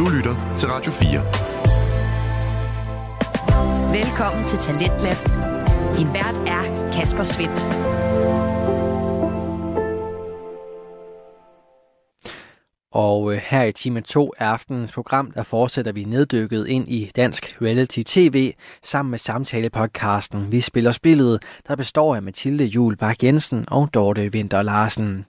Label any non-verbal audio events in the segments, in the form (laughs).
Du lytter til Radio 4. Velkommen til Talentlab. Din vært er Kasper Svendt. Og øh, her i time 2 af aftenens program, der fortsætter vi neddykket ind i dansk reality tv sammen med samtalepodcasten Vi Spiller Spillet, der består af Mathilde Jul Bak Jensen og Dorte Vinter Larsen.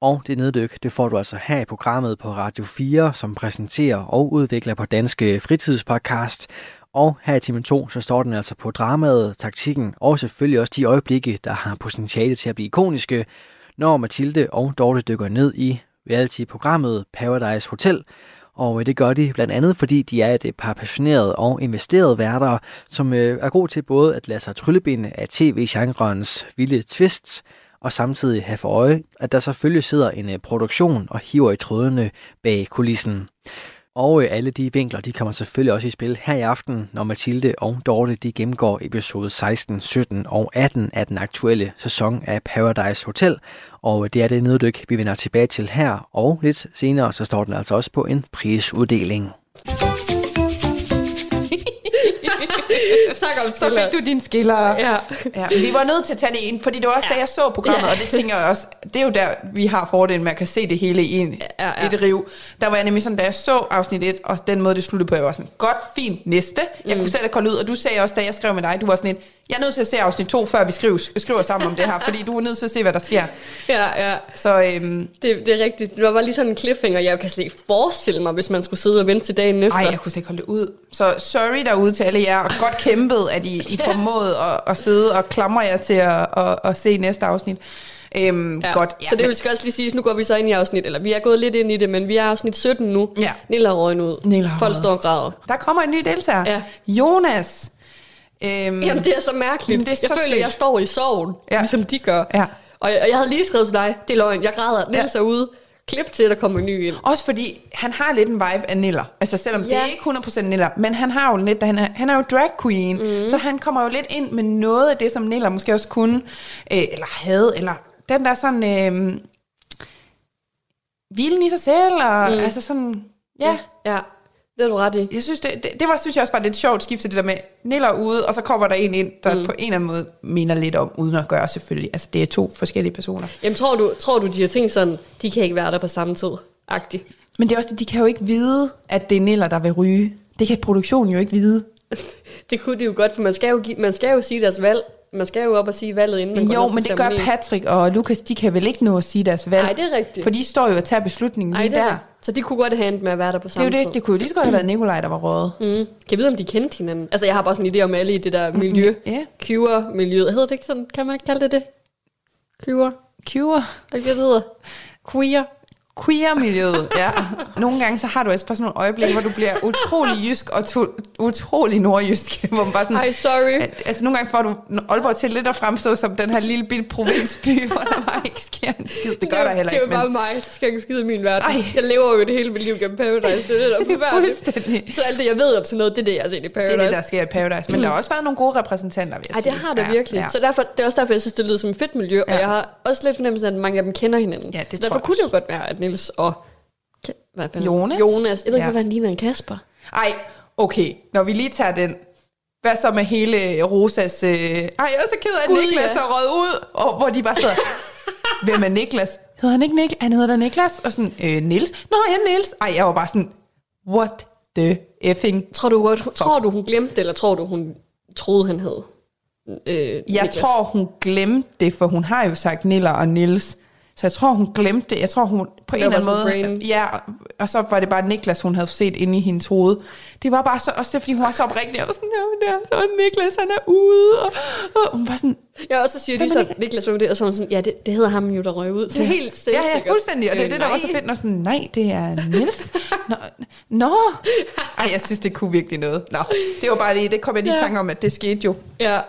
Og det neddyk, det får du altså her i programmet på Radio 4, som præsenterer og udvikler på danske fritidspodcast. Og her i time 2, så står den altså på dramaet, taktikken og selvfølgelig også de øjeblikke, der har potentiale til at blive ikoniske, når Mathilde og Dorte dykker ned i reality-programmet Paradise Hotel. Og øh, det gør de blandt andet, fordi de er et øh, par passionerede og investerede værter, som øh, er gode til både at lade sig tryllebinde af tv-genrens vilde twists, og samtidig have for øje, at der selvfølgelig sidder en øh, produktion og hiver i trådene bag kulissen. Og øh, alle de vinkler, de kommer selvfølgelig også i spil her i aften, når Mathilde og Dorte de gennemgår episode 16, 17 og 18 af den aktuelle sæson af Paradise Hotel. Og øh, det er det neddyk, vi vender tilbage til her, og lidt senere så står den altså også på en prisuddeling. (laughs) så, om så fik du din skiller. Ja. ja. Vi var nødt til at tage det ind, fordi det var også ja. da jeg så programmet, ja. og det tænker jeg også, det er jo der, vi har fordelen med at kan se det hele i en, ja, ja. et riv. Der var jeg nemlig sådan, da jeg så afsnit 1, og den måde, det sluttede på, jeg var sådan, godt, fint, næste. Jeg mm. kunne slet ikke holde ud, og du sagde også, da jeg skrev med dig, du var sådan en, jeg er nødt til at se afsnit 2, før vi skriver, skriver sammen om det her, fordi du er nødt til at se, hvad der sker. (laughs) Ja, ja. Så, øhm, det, det er rigtigt. Det var bare lige sådan en cliffhanger, jeg kan slet ikke forestille mig, hvis man skulle sidde og vente til dagen efter. Nej, jeg kunne slet ikke holde det ud. Så sorry derude til alle jer, og godt kæmpet, at I, I formåede (laughs) at, at sidde og klamre jer til at, at, at se næste afsnit. Øhm, ja. godt. Ja, så det vil også lige sige, nu går vi så ind i afsnit, eller vi er gået lidt ind i det, men vi er afsnit 17 nu. Ja. Nilla har ud. Nilla Folk står og græder. Der kommer en ny deltager. Ja. Jonas. Øhm, Jamen det er så mærkeligt. Det er jeg så føler, at jeg står i sorgen, ja. ligesom de gør. Ja. Og, jeg, og jeg havde lige skrevet til dig, det er løgn, jeg græder, Niels ja. er ude. Klip til, at der kommer en ny ind. Også fordi, han har lidt en vibe af Niller. Altså selvom ja. det er ikke 100% Niller, men han har jo lidt, han er, han er jo drag queen, mm. så han kommer jo lidt ind med noget af det, som Niller måske også kunne, øh, eller havde, eller den der sådan, øh, hvilen i sig selv, og mm. altså sådan, ja. ja. ja. Det er du ret i. Jeg synes, det, det, det var, synes jeg også var lidt sjovt skifte, det der med Niller ude, og så kommer der en ind, der mm. på en eller anden måde minder lidt om, uden at gøre selvfølgelig. Altså, det er to forskellige personer. Jamen, tror du, tror du de har tænkt sådan, de kan ikke være der på samme tid? Agtigt. Men det er også det, de kan jo ikke vide, at det er Niller, der vil ryge. Det kan produktionen jo ikke vide. (laughs) det kunne de jo godt, for man skal jo, man skal jo sige deres valg man skal jo op og sige valget inden man Jo, men det gør Patrick og Lukas, de kan vel ikke nå at sige deres valg. Nej, det er rigtigt. For de står jo og tager beslutningen lige der. Så de kunne godt have endt med at være der på samme tid. Det er jo det, det kunne jo lige så godt have været Nikolaj, der var rådet. Mm. Kan jeg vide, om de kendte hinanden? Altså, jeg har bare sådan en idé om alle i det der miljø. Mm, yeah. Queer-miljøet. Hedder det ikke sådan? Kan man ikke kalde det det? Queer? Queer? Er det det hedder? Queer? Queer-miljøet, ja. Nogle gange så har du også bare sådan nogle øjeblikke, hvor du bliver utrolig jysk og to, utrolig nordjysk. (laughs) Hvor man bare sådan, Ej, sorry. Altså nogle gange får du Aalborg til lidt at fremstå som den her lille bitte provinsby, (laughs) hvor der bare ikke sker en skid. Det gør der heller ikke. Det er jo bare mig. Det skal ikke skide i min verden. Ej. Jeg lever jo det hele mit liv gennem Paradise. Det er det, der er (laughs) Fuldstændig. Så alt det, jeg ved om sådan noget, det er det, jeg har set i Paradise. Det er det, der sker i Paradise. Men mm. der har også været nogle gode repræsentanter, vil jeg Ej, det har der ja, virkelig. Ja. Så derfor, det er også derfor, jeg synes, det lyder som et fedt miljø. Ja. Og jeg har også lidt fornemmelse af, at mange af dem kender hinanden. Ja, det så derfor kunne det jo godt være, at Nils og hvad Jonas? Jonas. Jeg ved ikke, ja. hvad han ligner en Kasper. Ej, okay. Når vi lige tager den. Hvad så med hele Rosas... Øh... Ej, jeg er så ked af, at Niklas ja. er røget ud. Og hvor de bare sidder... (laughs) Hvem er Niklas? Hedder han ikke Niklas? Han hedder da Niklas. Og sådan, øh, Nils. Nå, ja, Nils. Ej, jeg var bare sådan... What the effing... Tror du, godt, tror du hun glemte det, eller tror du, hun troede, han hed? Øh, jeg Niklas? tror, hun glemte det, for hun har jo sagt Niller og Nils. Så jeg tror, hun glemte det. Jeg tror, hun på en eller anden måde... Brain. Ja, og så var det bare Niklas, hun havde set inde i hendes hoved. Det var bare så, også det, fordi hun var så oprigtig, og sådan, ja, der, og Niklas, han er ude, og, og hun var sådan... Ja, og så siger de så, Niklas, Niklas var det, og så sådan, ja, det, det hedder ham jo, der røg ud. Så helt stille. Ja, ja, fuldstændig, og det er det, der var så fedt, når sådan, nej, det er Nils. Nå, nå. (laughs) Ej, jeg synes, det kunne virkelig noget. Nå, det var bare lige, det kom jeg lige i ja. tanke om, at det skete jo. Ja,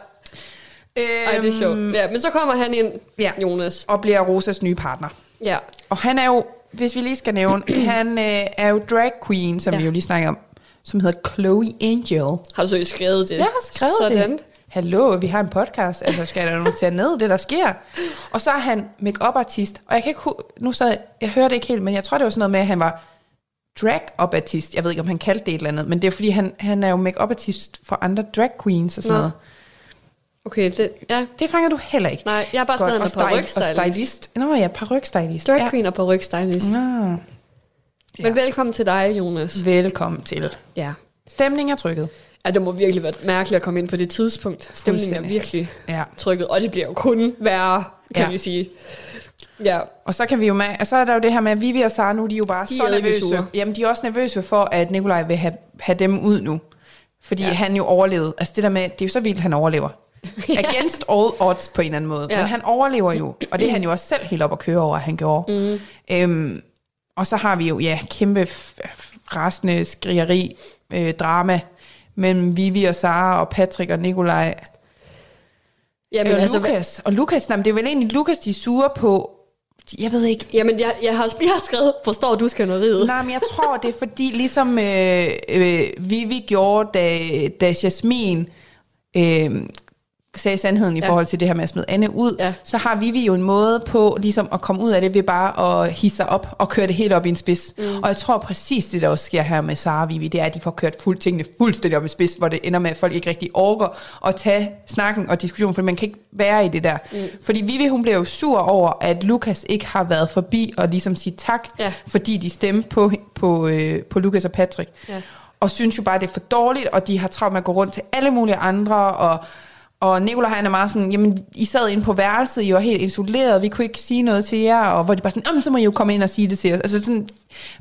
ej, det er sjovt. Øhm, ja, men så kommer han ind, ja, Jonas. Og bliver Rosas nye partner. Ja. Og han er jo, hvis vi lige skal nævne, (clears throat) han øh, er jo drag queen, som ja. vi jo lige snakker om, som hedder Chloe Angel. Har du så skrevet det? Jeg har skrevet Sådan. det. Hallo, vi har en podcast, altså skal der notere ned det, der sker. Og så er han make artist og jeg kan ikke nu så jeg hørte ikke helt, men jeg tror, det var sådan noget med, at han var drag-up-artist. Jeg ved ikke, om han kaldte det et eller andet, men det er fordi, han, han er jo make-up-artist for andre drag queens og sådan Nå. noget. Okay, det, ja. det fanger du heller ikke. Nej, jeg har bare skrevet en parrykstylist. Og stylist. Nå ja, parrykstylist. Drag ja. queen og parrykstylist. Nå. Men ja. velkommen til dig, Jonas. Velkommen til. Ja. Stemningen er trykket. Ja, det må virkelig være mærkeligt at komme ind på det tidspunkt. Stemningen er virkelig ja. trykket, og det bliver jo kun værre, kan ja. vi sige. Ja. Og så kan vi jo med, og så er der jo det her med, at Vivi og Sara nu, de er jo bare de så nervøse. Sure. Jamen, de er også nervøse for, at Nikolaj vil have, have dem ud nu. Fordi ja. han jo overlevede. Altså det der med, det er jo så vildt, han overlever. (laughs) Against all odds på en eller anden måde. Ja. Men han overlever jo, og det er han jo også selv helt op at køre over, at han gjorde. Mm. Øhm, og så har vi jo, ja, kæmpe rasende skrigeri, øh, drama mellem Vivi og Sara og Patrick og Nikolaj. Jamen, øh, altså, Lukas. Og Lukas, nej, det er vel egentlig Lukas, de er sure på, jeg ved ikke. Jamen, jeg, jeg, har, jeg har skrevet, forstår du skænderiet? Nej, men jeg tror, det er fordi, ligesom øh, øh, Vivi gjorde, da, da Jasmin øh, sagde sandheden i ja. forhold til det her med at smide Anne ud, ja. så har vi jo en måde på ligesom at komme ud af det ved bare at hisse op og køre det helt op i en spids. Mm. Og jeg tror præcis det, der også sker her med Sara og Vivi, det er, at de får kørt fuld tingene fuldstændig op i spids, hvor det ender med, at folk ikke rigtig orker at tage snakken og diskussionen, for man kan ikke være i det der. Mm. Fordi Vivi, hun bliver jo sur over, at Lukas ikke har været forbi og ligesom sige tak, ja. fordi de stemte på, på, øh, på Lukas og Patrick. Ja. Og synes jo bare, det er for dårligt, og de har travlt med at gå rundt til alle mulige andre, og og Nicolaj han er meget sådan, jamen I sad inde på værelset, I var helt isoleret, vi kunne ikke sige noget til jer, og hvor de bare sådan, så må I jo komme ind og sige det til os. Altså sådan,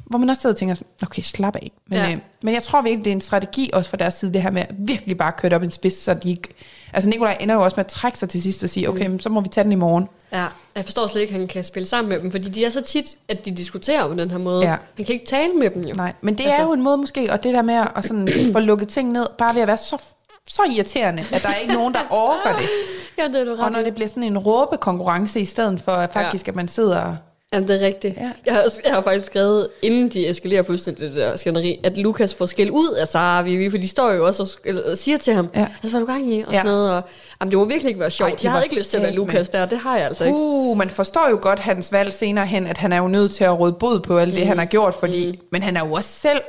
hvor man også sidder og tænker, okay, slap af. Men, ja. øh, men jeg tror virkelig, det er en strategi også fra deres side, det her med at virkelig bare køre op en spids, så de ikke... Altså Nikolaj ender jo også med at trække sig til sidst og sige, okay, mm. så må vi tage den i morgen. Ja, jeg forstår slet ikke, at han kan spille sammen med dem, fordi de er så tit, at de diskuterer på den her måde. Ja. Han kan ikke tale med dem jo. Nej, men det altså. er jo en måde måske, og det der med at sådan, få lukket ting ned, bare ved at være så så irriterende, at der er ikke nogen, der orker det. (laughs) ja, det er du ret Og når det bliver sådan en råbekonkurrence i stedet for at faktisk, ja. at man sidder... Jamen, det er rigtigt. Ja. Jeg, har, jeg har faktisk skrevet, inden de eskalerer fuldstændig det der skænderi, at Lukas får skæld ud af Sara Vivi, for de står jo også og, og siger til ham, ja. altså, hvad er du gang i? Og ja. sådan noget. Og, jamen, det må virkelig ikke være sjovt. Ej, jeg havde ikke lyst til at være Lukas der, det har jeg altså ikke. Uh, man forstår jo godt hans valg senere hen, at han er jo nødt til at råde bod på alt det, mm. han har gjort, fordi, mm. men han er jo også selv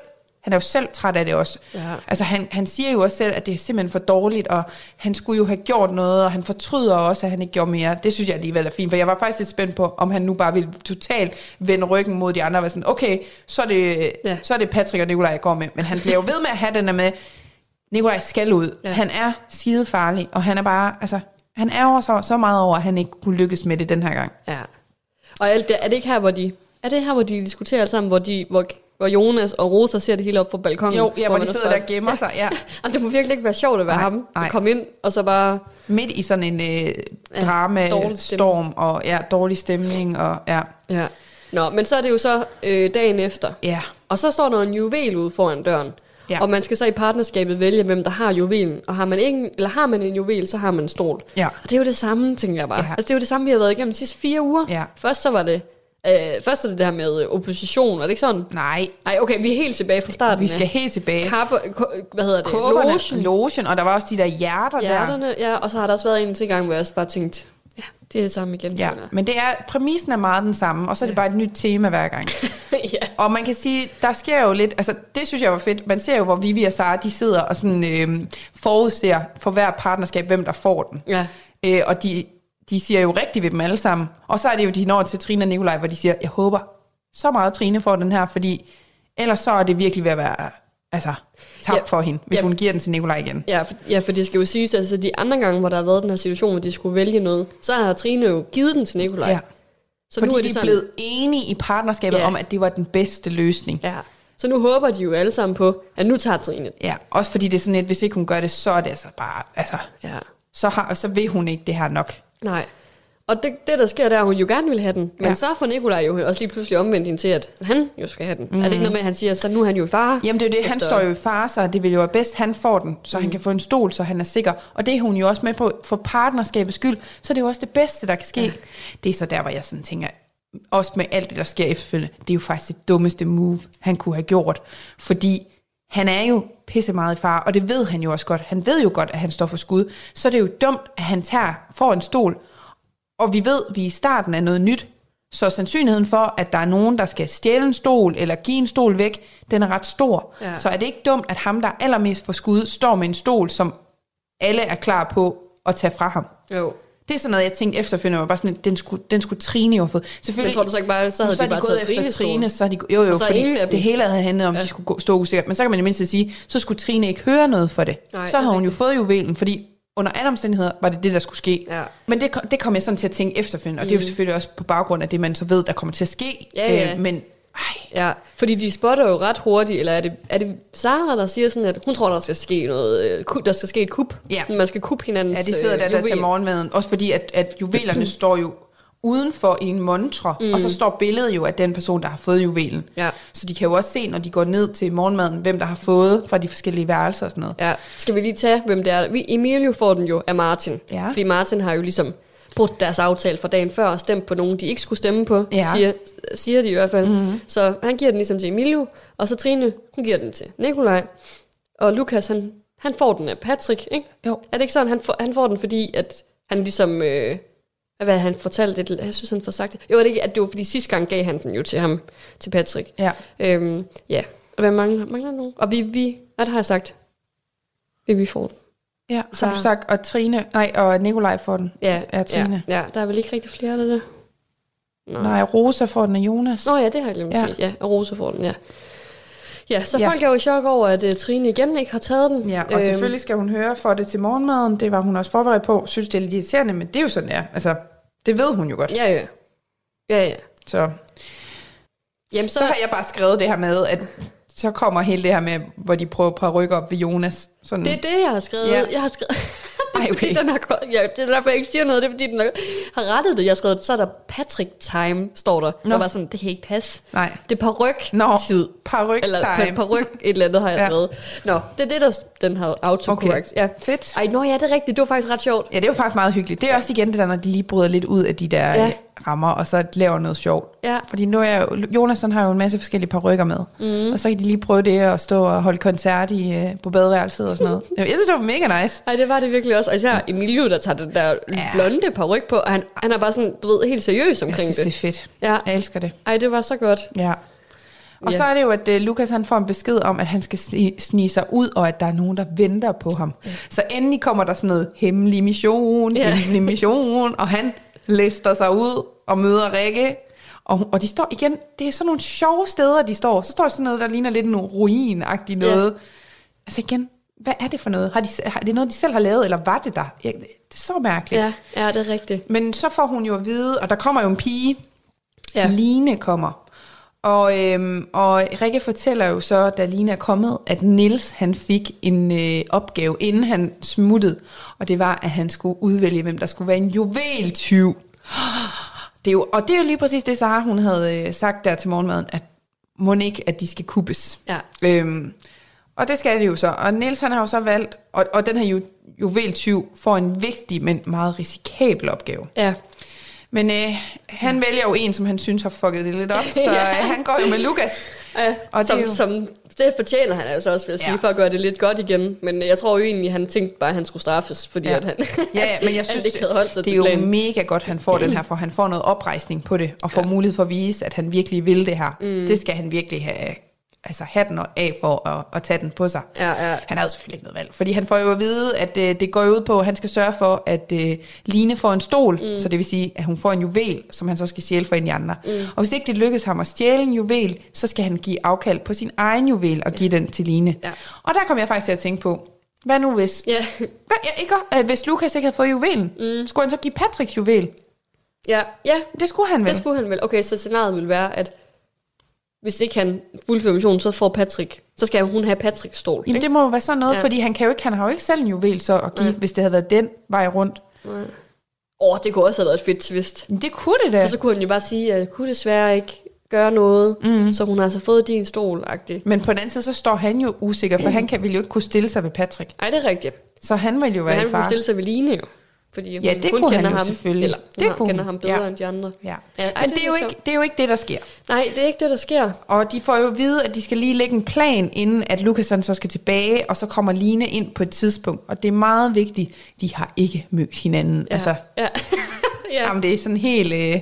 han er jo selv træt af det også. Ja. Altså han, han siger jo også selv, at det er simpelthen for dårligt, og han skulle jo have gjort noget, og han fortryder også, at han ikke gjorde mere. Det synes jeg alligevel er fint, for jeg var faktisk lidt spændt på, om han nu bare ville totalt vende ryggen mod de andre, og være sådan, okay, så er det, ja. så er det Patrick og Nikolaj, jeg går med. Men han bliver jo ved med at have den der med, Nikolaj skal ud. Ja. Han er skide farlig, og han er bare, altså, han er over så, så meget over, at han ikke kunne lykkes med det den her gang. Ja. Og alt det, er det ikke her, hvor de, er det her, hvor de diskuterer sammen, hvor, de, hvor hvor Jonas og Rosa ser det hele op fra balkongen. Jo, ja, hvor, hvor de sidder der og gemmer (laughs) sig, ja. og det må virkelig ikke være sjovt at være nej, ham. At komme ind, og så bare... Midt i sådan en øh, drama-storm, og ja, dårlig stemning, og ja. ja. Nå, men så er det jo så øh, dagen efter. Ja. Og så står der en juvel ude foran døren. Ja. Og man skal så i partnerskabet vælge, hvem der har juvelen. Og har man, ikke, eller har man en juvel, så har man en stol. Ja. Og det er jo det samme, tænker jeg bare. Ja. Altså det er jo det samme, vi har været igennem de sidste fire uger. Ja. Først så var det Øh, først er det der med opposition, er det ikke sådan? Nej. Nej, okay, vi er helt tilbage fra starten. Vi skal helt tilbage. Kappe, hvad hedder det? Kåberne, lotion. lotion. og der var også de der hjerter Hjerterne, der. ja, og så har der også været en til gang, hvor jeg også bare tænkt, ja, det er det samme igen. Ja, men det er, præmissen er meget den samme, og så er det ja. bare et nyt tema hver gang. (laughs) ja. Og man kan sige, der sker jo lidt, altså det synes jeg var fedt, man ser jo, hvor Vivi og Sara, de sidder og sådan øh, forudser for hver partnerskab, hvem der får den. Ja. Øh, og de, de siger jo rigtigt ved dem alle sammen. Og så er det jo, de når til Trine og Nikolaj, hvor de siger, jeg håber så meget, Trine får den her, fordi ellers så er det virkelig ved at være altså, tabt ja, for hende, hvis ja, hun giver den til Nikolaj igen. Ja, for, ja, for det skal jo siges, altså de andre gange, hvor der har været den her situation, hvor de skulle vælge noget, så har Trine jo givet den til Nikolaj. Ja. Så fordi nu er de, de sådan, blevet enige i partnerskabet ja. om, at det var den bedste løsning. Ja. Så nu håber de jo alle sammen på, at nu tager Trine. Ja, også fordi det er sådan et, hvis ikke hun gør det, så er det altså bare, altså, ja. så, har, så vil hun ikke det her nok. Nej. Og det, det, der sker, der er, at hun jo gerne vil have den. Men ja. så får Nikolaj jo også lige pludselig omvendt hende til, at han jo skal have den. Mm. Er det ikke noget med, at han siger, så nu er han jo i far? Jamen det er det, efter... han står jo i far, så det vil jo være bedst, han får den, så mm. han kan få en stol, så han er sikker. Og det er hun jo også med på, for partnerskabets skyld, så det er jo også det bedste, der kan ske. Ja. Det er så der, hvor jeg sådan tænker, også med alt det, der sker efterfølgende, det er jo faktisk det dummeste move, han kunne have gjort. Fordi han er jo pisse meget i far, og det ved han jo også godt. Han ved jo godt, at han står for skud. Så er det jo dumt, at han tager, får en stol, og vi ved, at vi er i starten af noget nyt, Så sandsynligheden for, at der er nogen, der skal stjæle en stol eller give en stol væk, den er ret stor. Ja. Så er det ikke dumt, at ham, der er allermest for skud, står med en stol, som alle er klar på at tage fra ham. Jo. Det er sådan noget, jeg tænkte efterfølgende, var bare sådan, den skulle, den skulle Trine jo have fået. Selvfølgelig, Men tror du så ikke bare, så havde så de, bare gået efter Trine, så har de, jo jo, fordi det hele havde handlet om, ja. de skulle gå, stå usikkert. Men så kan man i mindst sige, så skulle Trine ikke høre noget for det. Nej, så havde hun jo fået juvelen, fordi under alle omstændigheder var det det, der skulle ske. Ja. Men det, det kom jeg sådan til at tænke efterfølgende, og mm. det er jo mm. selvfølgelig også på baggrund af det, man så ved, der kommer til at ske. Ja, ja. Øh, men ej. Ja, fordi de spotter jo ret hurtigt, eller er det, er det Sara, der siger sådan, at hun tror, der skal ske noget, øh, der skal ske et kup. Ja. Man skal kuppe hinandens Ja, de sidder der, der til morgenmaden. Også fordi, at, at juvelerne (clears throat) står jo udenfor i en montre, mm. og så står billedet jo af den person, der har fået juvelen. Ja. Så de kan jo også se, når de går ned til morgenmaden, hvem der har fået fra de forskellige værelser og sådan noget. Ja. Skal vi lige tage, hvem det er? Emilio får den jo af Martin. Ja. Fordi Martin har jo ligesom brudt deres aftale fra dagen før og stemt på nogen, de ikke skulle stemme på, ja. siger, siger de i hvert fald. Mm-hmm. Så han giver den ligesom til Emilio, og så Trine, hun giver den til Nikolaj. Og Lukas, han, han får den af Patrick, ikke? Jo. Er det ikke sådan, han får, han får den, fordi at han ligesom... Øh, hvad han fortalte det, jeg synes han får sagt det. Jo, det ikke, at det var fordi sidste gang gav han den jo til ham, til Patrick. Ja. Øhm, ja, og hvad mangler, mangler nogen? Og vi, vi, hvad der har jeg sagt? Vi, vi får den. Ja, så har du sagt, og Trine, nej, og Nikolaj får den. Ja, er Trine. Ja, ja, der er vel ikke rigtig flere af det Nå. Nej, Rosa får den af Jonas. Nå ja, det har jeg glemt at ja. sige. Ja, Rosa får den, ja. Ja, så ja. folk er jo i chok over, at uh, Trine igen ikke har taget den. Ja, og øhm. selvfølgelig skal hun høre for det til morgenmaden. Det var hun også forberedt på. Synes, det er lidt irriterende, men det er jo sådan, ja. Altså, det ved hun jo godt. Ja, ja. Ja, ja. Så. Jamen, så... så har jeg bare skrevet det her med, at så kommer hele det her med, hvor de prøver på at rykke op ved Jonas. Sådan. Det er det, jeg har skrevet. Ja. Jeg har skrevet... (laughs) Ej, okay. den har, ja, det er derfor, jeg ikke siger noget. Det er, fordi den har rettet det. Jeg har skrevet, så er der Patrick Time, står der. Nå. var sådan, det kan ikke passe. Nej. Det er paryk tid. Paryk Eller time. paryk, et eller andet har jeg skrevet. ja. Nå, det er det, der den har autocorrect. Okay. Ja. Fedt. Ej, nå ja, det er rigtigt. Det var faktisk ret sjovt. Ja, det var faktisk meget hyggeligt. Det er også igen det der, når de lige bryder lidt ud af de der ja. Rammer, og så laver noget sjovt. Ja. Fordi nu er Jonas han har jo en masse forskellige parykker med. Mm. Og så kan de lige prøve det at stå og holde koncert i, øh, på badeværelset og sådan noget. (laughs) jeg synes, det var mega nice. Ej, det var det virkelig også. Og især Emilio, der tager den der ja. blonde paryk på, og han, han er bare sådan, du ved, helt seriøs omkring jeg synes, det. det er fedt. Ja. Jeg elsker det. Ej, det var så godt. Ja. Og ja. så er det jo, at uh, Lukas han får en besked om, at han skal snige sig ud, og at der er nogen, der venter på ham. Ja. Så endelig kommer der sådan noget hemmelig mission, ja. hemmelig mission, og han lister sig ud og møder Rikke. Og, og de står igen, det er sådan nogle sjove steder, de står. Så står der sådan noget, der ligner lidt en ruin-agtigt noget. Ja. Altså igen, hvad er det for noget? Har, de, har det noget, de selv har lavet, eller var det der? Ja, det er så mærkeligt. Ja, ja, det er rigtigt. Men så får hun jo at vide, og der kommer jo en pige. Ja. Line kommer. Og, øhm, og Rikke fortæller jo så, da Line er kommet, at Nils han fik en øh, opgave, inden han smuttede. Og det var, at han skulle udvælge, hvem der skulle være en juveltyv. Det er jo, og det er jo lige præcis det, Sara hun havde øh, sagt der til morgenmaden, at må ikke, at de skal kuppes. Ja. Øhm, og det skal det jo så. Og Niels han har jo så valgt, og, og den her ju, juveltyv får en vigtig, men meget risikabel opgave. Ja. Men øh, han ja. vælger jo en, som han synes har fucket det lidt op, (laughs) så ja. øh, han går jo med Lukas. Ja, og som, det, jo... som, det fortjener han altså også, vil jeg sige, ja. for at gøre det lidt godt igen. Men jeg tror jo egentlig, han tænkte bare, at han skulle straffes, fordi ja. at han, ja, ja, men jeg (laughs) synes, ikke havde holdt sig det er jo planen. mega godt, han får den her, for han får noget oprejsning på det, og får ja. mulighed for at vise, at han virkelig vil det her. Mm. Det skal han virkelig have altså hatten af for at, at tage den på sig. Ja, ja. Han har selvfølgelig ikke noget valg, fordi han får jo at vide, at øh, det går ud på, at han skal sørge for, at øh, Line får en stol, mm. så det vil sige, at hun får en juvel, som han så skal stjæle for en de andre. Mm. Og hvis ikke det lykkes ham at stjæle en juvel, så skal han give afkald på sin egen juvel og give ja. den til Line. Ja. Og der kom jeg faktisk til at tænke på, hvad nu hvis... Ja. Hvad, ja, ikke, at hvis Lukas ikke havde fået juvelen, mm. skulle han så give Patricks juvel? Ja, ja. Det skulle han vel. Det skulle han vel. Okay, så scenariet vil være, at hvis ikke han fuldfører missionen, så får Patrick, så skal hun have Patricks stol. Jamen ikke? det må jo være sådan noget, ja. fordi han, kan jo ikke, han har jo ikke selv en juvel så at give, ja. hvis det havde været den vej rundt. Åh, oh, det kunne også have været et fedt twist. Det kunne det da. For så kunne han jo bare sige, at jeg kunne desværre ikke gøre noget, mm. så hun har altså fået din stol -agtig. Men på den anden side, så står han jo usikker, for mm. han kan, vil jo ikke kunne stille sig ved Patrick. Nej, det er rigtigt. Så han vil jo være Men han kunne stille sig ved Line jo. Fordi hun ja, det kun kunne kender han jo ham, selvfølgelig. Eller det hun kunne kender ham bedre ja. end de andre. Ja. Ja, ej, Men det det er, jo ikke, det er jo ikke det, der sker. Nej, det er ikke det, der sker. Og de får jo at vide, at de skal lige lægge en plan, inden at Lukas han så skal tilbage, og så kommer Line ind på et tidspunkt. Og det er meget vigtigt, de har ikke mødt hinanden. Ja. Altså, ja. (laughs) ja. jamen, det er sådan helt... Øh,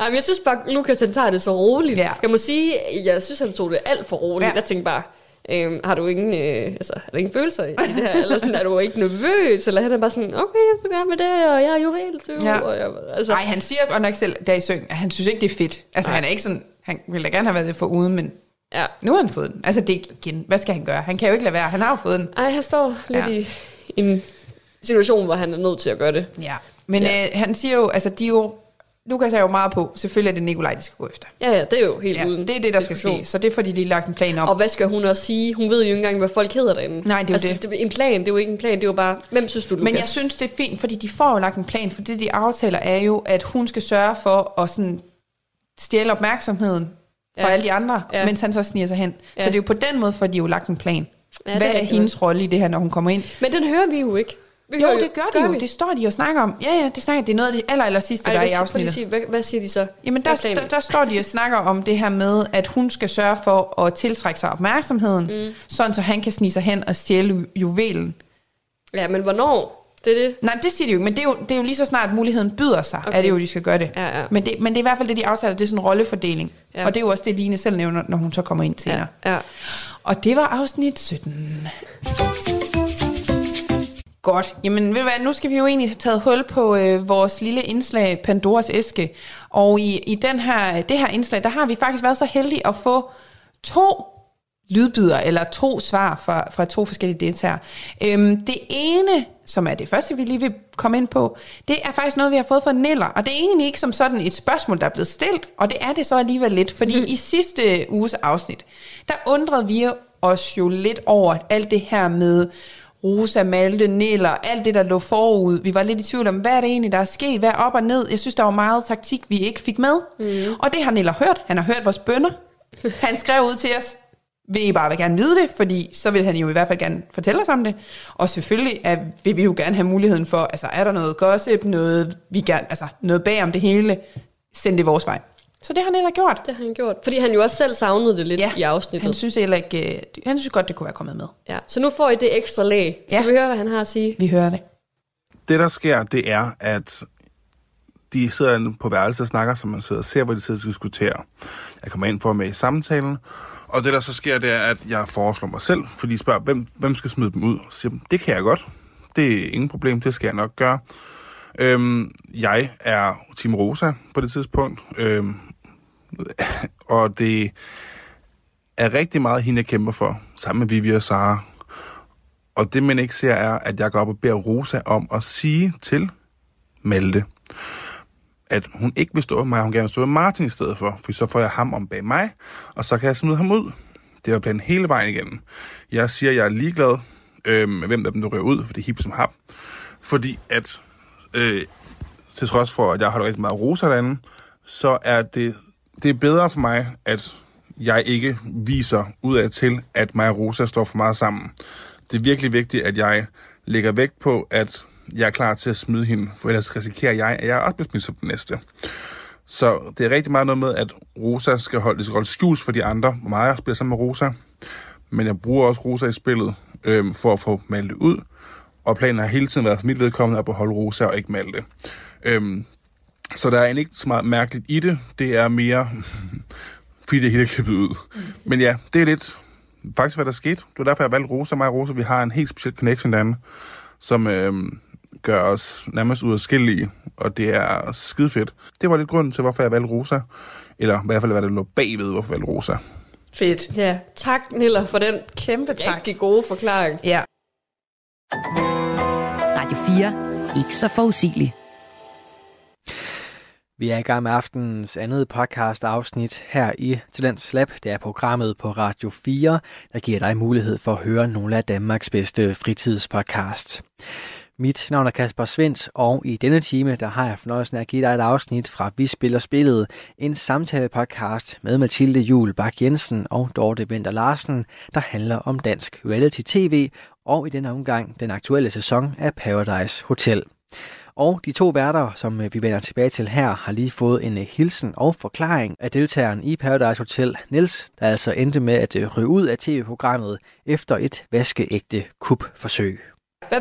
Jamen, jeg synes bare, Lukas han tager det så roligt. Ja. Jeg må sige, jeg synes, han tog det alt for roligt. Ja. Jeg tænkte bare, øhm, har du ingen, øh, altså, har du ingen følelser i det her? Eller sådan, er du ikke nervøs? Eller han er bare sådan, okay, jeg skal gerne med det, og jeg er juvel, du. Ja. Og jeg, altså, Ej, han siger godt nok selv, der i søen, at han synes ikke, det er fedt. Altså, Nej. han er ikke sådan... Han ville da gerne have været det for uden, men ja. nu har han fået den. Altså, det er igen... Hvad skal han gøre? Han kan jo ikke lade være. Han har jo fået den. Ej, han står lidt Ja. i en situation, hvor han er nødt til at gøre det. Ja. Men Ja. Øh, han siger jo... Altså, de er jo... Lukas er jo meget på. Selvfølgelig er det Nikolaj, de skal gå efter. Ja, ja, det er jo helt Ja, uden det er det, der skal ske. Så det er fordi, de har lagt en plan om. Og hvad skal hun også sige? Hun ved jo ikke engang, hvad folk hedder derinde. Nej, det er jo altså, det. En plan, det er jo ikke en plan, det er jo bare, hvem synes du, Lukas? Men jeg synes, det er fint, fordi de får jo lagt en plan, for det, de aftaler, er jo, at hun skal sørge for at sådan stjæle opmærksomheden fra Ja. alle de andre, Ja. mens han så sniger sig hen. Ja. Så det er jo på den måde, for de jo lagt en plan. Ja, det Hvad er er hendes rolle i det her, når hun kommer ind? Men den hører vi jo ikke. Jo, det gør de jo. vi? Det står de og snakker om. Ja, ja, det snakker Det er noget af det aller, aller sidste, Ej, der er i afsnittet. sige, hvad, hvad siger de så? Jamen, der, er der, der står de og snakker om det her med, at hun skal sørge for at tiltrække sig opmærksomheden, mm. sådan så han kan snige sig hen og stjæle ju- juvelen. Ja, men hvornår? Det er det. Nej, det siger de jo ikke, men det er jo, det er jo lige så snart muligheden byder sig, okay. Er det jo, de skal gøre det. Ja, ja. Men, det. men det er i hvert fald det, de aftaler, det er sådan en rollefordeling. Ja. Og det er jo også det, Line selv nævner, når hun så kommer ind senere. Ja, ja. Og det var afsnit 17. Godt. Jamen, ved du hvad, nu skal vi jo egentlig have taget hul på øh, vores lille indslag, Pandoras æske. Og i, i den her, det her indslag, der har vi faktisk været så heldige at få to lydbyder, eller to svar fra, fra to forskellige deltagere. Øhm, det ene, som er det første, vi lige vil komme ind på, det er faktisk noget, vi har fået fra Neller. Og det er egentlig ikke som sådan et spørgsmål, der er blevet stillet, og det er det så alligevel lidt, fordi mm. i sidste uges afsnit, der undrede vi os jo lidt over alt det her med Rosa, Malte, Neller, alt det, der lå forud. Vi var lidt i tvivl om, hvad er det egentlig, der er sket? Hvad er op og ned? Jeg synes, der var meget taktik, vi ikke fik med. Mm. Og det har Neller hørt. Han har hørt vores bønder. (laughs) Han skrev ud til os, vil I bare vil gerne vide det, fordi så vil han jo i hvert fald gerne fortælle os om det. Og selvfølgelig er, vil vi jo gerne have muligheden for, altså er der noget gossip, noget, vi gerne, altså noget bag om det hele, send det vores vej. Så det har Neller gjort. Det har han gjort. Fordi han jo også selv savnede det lidt ja, i afsnittet. han synes heller ikke, øh, han synes godt, det kunne være kommet med. Ja, så nu får I det ekstra lag. Skal Ja. vi høre, hvad han har at sige? Vi hører det. Det, der sker, det er, at de sidder på værelset og snakker, som man sidder og ser, hvor de sidder og diskuterer. Jeg kommer ind for at med i samtalen, og det, der så sker, det er, at jeg foreslår mig selv, for de spørger, hvem, hvem skal smide dem ud? Så siger, det kan jeg godt. Det er ingen problem, det skal jeg nok gøre. Øhm, jeg er Team Rosa på det tidspunkt, øhm, og det er rigtig meget hende, jeg kæmper for, sammen med Vivi og Sara. Og det, man ikke ser, er, at jeg går op og beder Rosa om at sige til Malte, at hun ikke vil stå med mig, hun gerne vil stå med Martin i stedet for, for så får jeg ham om bag mig, og så kan jeg smide ham ud. Det er planen hele vejen igennem. Jeg siger, at jeg er ligeglad øh, med, hvem der dem, der rører ud, for det er hip som hap. Fordi at, øh, til trods for, at jeg har rigtig meget Rosa derinde, så er det, det er bedre for mig, at jeg ikke viser ud af til, at mig og Rosa står for meget sammen. Det er virkelig vigtigt, at jeg lægger vægt på, at jeg er klar til at smide hende, for ellers risikerer jeg, at jeg også bliver smidt som den næste. Så det er rigtig meget noget med, at Rosa skal holde, det skal holde skjult for de andre, hvor meget jeg spiller sammen med Rosa. Men jeg bruger også Rosa i spillet øhm, for at få Malte ud. Og planen har hele tiden været for mit vedkommende at beholde Rosa og ikke Malte. Øhm, så der er egentlig ikke så meget mærkeligt i det. Det er mere, (laughs) fordi det hele er klippet ud. Men ja, det er lidt faktisk, hvad der skete. Det var derfor, jeg valgte Rosa. Mig og Rosa, vi har en helt speciel connection derinde, som øhm, gør os nærmest skillige, og det er skide fedt. Det var lidt grunden til, hvorfor jeg valgte Rosa. Eller i hvert fald, hvad der lå bagved, hvorfor jeg valgte Rosa. Fedt. Ja, tak Niller for den Kæmpe tak. rigtig gode forklaring. Ja. Radio 4. Ikke så forudsigelig. Vi er i gang med aftenens andet podcast afsnit her i Talents Lab. Det er programmet på Radio 4, der giver dig mulighed for at høre nogle af Danmarks bedste fritidspodcasts. Mit navn er Kasper Svendt, og i denne time der har jeg fornøjelsen af at give dig et afsnit fra Vi Spiller Spillet, en samtale-podcast med Mathilde Jul Bak Jensen og Dorte Vinter Larsen, der handler om dansk reality-tv og i denne omgang den aktuelle sæson af Paradise Hotel. Og de to værter, som øh, vi vender tilbage til her, har lige fået en øh, hilsen og forklaring af deltageren i Paradise Hotel, Niels, der altså endte med at øh, ryge ud af tv-programmet efter et vaskeægte kupforsøg.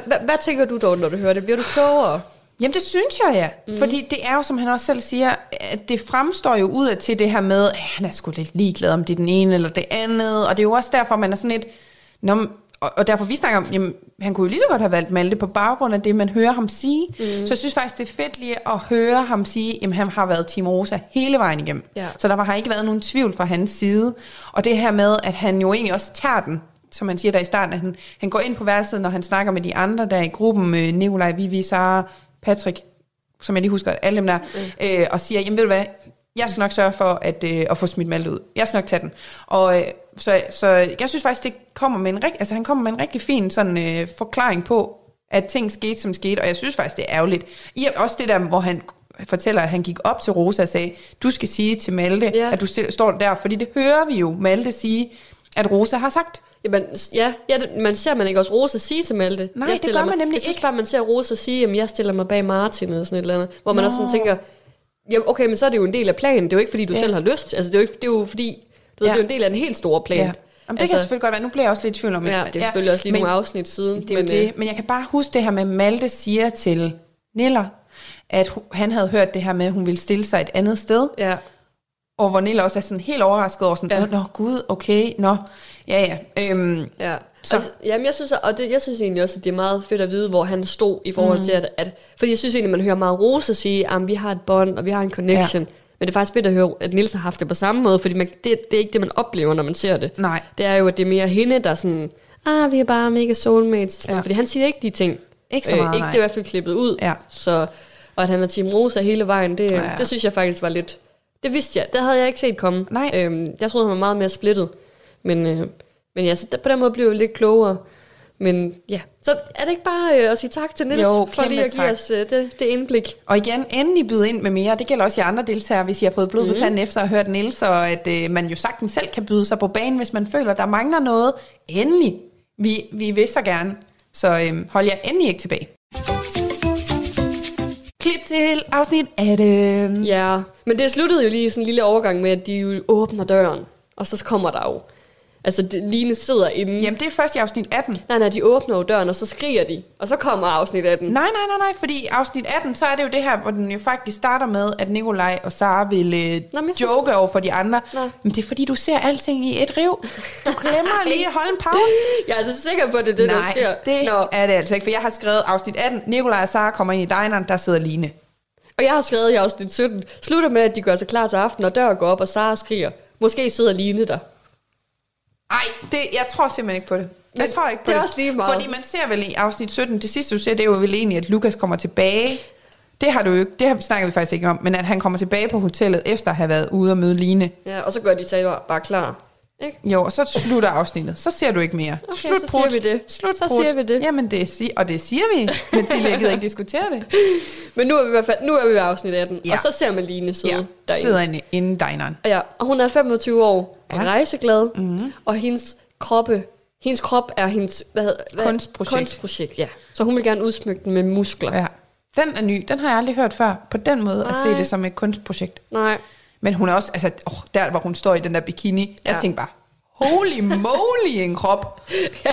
Hvad tænker du dog, når du hører det? Bliver du klogere? Jamen det synes jeg ja, mm. fordi det er jo, som han også selv siger, at det fremstår jo ud af til det her med, at han er sgu lidt ligeglad om det er den ene eller det andet, og det er jo også derfor, man er sådan lidt, Nå, og, og derfor vi snakker om, jamen, han kunne jo lige så godt have valgt Malte på baggrund af det, man hører ham sige. Mm. Så jeg synes faktisk, det er fedt lige at høre ham sige, jamen han har været Team Rosa hele vejen igennem. Ja. Så der har ikke været nogen tvivl fra hans side. Og det her med, at han jo egentlig også tager den, som man siger der i starten, at han, han går ind på værelset, når han snakker med de andre der i gruppen, med Nikolaj, Vivi, Sara, Patrick, som jeg lige husker, alle dem der, mm. øh, og siger, jamen ved du hvad, jeg skal nok sørge for at, øh, at få smidt Malte ud. Jeg skal nok tage den. Og øh, så, så jeg synes faktisk, det kommer med en, altså, han kommer med en rigtig fin sådan, øh, forklaring på, at ting skete, som skete, og jeg synes faktisk, det er ærgerligt. I, også det der, hvor han fortæller, at han gik op til Rosa og sagde, du skal sige til Malte, ja. at du står der, fordi det hører vi jo Malte sige, at Rosa har sagt. Jamen, ja, ja det, man ser man ikke også Rosa sige til Malte. Nej, jeg det gør man mig, nemlig Jeg synes ikke. bare, man ser Rosa sige, at jeg stiller mig bag Martin eller sådan et eller andet. Hvor man Nå. også sådan tænker, jamen okay, men så er det jo en del af planen. Det er jo ikke, fordi du ja. selv har lyst. Altså, det er jo, ikke, det er jo fordi, du ja. ved, det er jo en del af en helt stor plan. Ja. Jamen, det altså, kan selvfølgelig godt være. Nu bliver jeg også lidt i tvivl om det. Ja, det er selvfølgelig ja, også lige men, nogle afsnit siden. Det er men, det. Øh, men jeg kan bare huske det her med, Malte siger til Niller, at han havde hørt det her med, at hun ville stille sig et andet sted. Ja. Og hvor Nilla også er sådan helt overrasket over sådan, ja. nå gud, okay, nå, ja ja. Øhm, ja. Så. Altså, jamen jeg synes, og det, jeg synes egentlig også, at det er meget fedt at vide, hvor han stod i forhold mm. til, at, at fordi jeg synes egentlig, man hører meget Rosa sige, at vi har et bånd, og vi har en connection. Ja. Men det er faktisk fedt at høre, at Nils har haft det på samme måde, fordi man, det, det er ikke det, man oplever, når man ser det. Nej. Det er jo, at det er mere hende, der er sådan, ah, vi er bare mega soulmates. Ja. Fordi han siger ikke de ting. Ikke så meget, øh, Ikke nej. det er i hvert fald klippet ud. Ja. Så, og at han er Team Rosa hele vejen, det, ja, ja. det synes jeg faktisk var lidt det vidste jeg. Det havde jeg ikke set komme. Nej. Øhm, jeg troede, han var meget mere splittet. Men, øh, men ja, så på den måde blev jeg lidt klogere. Men ja, så er det ikke bare øh, at sige tak til Nils jo, for lige at give tak. os øh, det, det indblik. Og igen, endelig byde ind med mere. Det gælder også i andre deltagere, hvis I har fået blod på mm. tanden efter at have hørt Nils, og at øh, man jo sagtens selv kan byde sig på banen, hvis man føler, der mangler noget. Endelig. Vi, vi vil så gerne. Så øh, hold jer endelig ikke tilbage. Klip til afsnit 18. Ja, men det sluttede jo lige sådan en lille overgang med, at de jo åbner døren, og så kommer der jo Altså, det, Line sidder inde. Jamen, det er først i afsnit 18. Nej, nej, de åbner jo døren, og så skriger de. Og så kommer afsnit 18. Nej, nej, nej, nej, fordi afsnit 18, så er det jo det her, hvor den jo faktisk starter med, at Nikolaj og Sara vil øh, Nå, joke synes... over for de andre. Nå. Men det er fordi, du ser alting i et riv. Du glemmer (laughs) lige at holde en pause. (laughs) Jeg er altså sikker på, at det er det, nej, der sker. det Nå. er det altså ikke, for jeg har skrevet afsnit 18. Nikolaj og Sara kommer ind i dineren, der sidder Line. Og jeg har skrevet i afsnit 17, slutter med, at de gør sig klar til aften, og dør går op, og Sara skriger. Måske sidder Line der. Nej, det, jeg tror simpelthen ikke på det. Jeg tror ikke på det. Det er også lige meget. Fordi man ser vel i afsnit 17, det sidste du ser, det er jo vel egentlig, at Lukas kommer tilbage. Det har du jo ikke, det har vi snakket vi faktisk ikke om, men at han kommer tilbage på hotellet, efter at have været ude og møde Line. Ja, og så gør de sig bare klar. Ikke? Jo, og så slutter afsnittet. Så ser du ikke mere. Okay, Slut så siger vi det. Slut så siger vi det. Jamen, det si- og det siger vi, (laughs) men til gider ikke diskutere det. (laughs) Men nu er vi i hvert fald nu er vi ved afsnit 18, ja. og så ser man Line sidde ja, derinde. sidder inde, inde dineren. Ja, og hun er 25 år og ja. rejseglad, mm-hmm. og hendes kroppe, hendes krop er hendes hvad, hvad, kunstprojekt. kunstprojekt. Ja. Så hun vil gerne udsmykke den med muskler. Ja. Den er ny. Den har jeg aldrig hørt før. På den måde Nej. at se det som et kunstprojekt. Nej. Men hun er også, altså, oh, der hvor hun står i den der bikini, ja. jeg tænkte bare, holy moly en krop.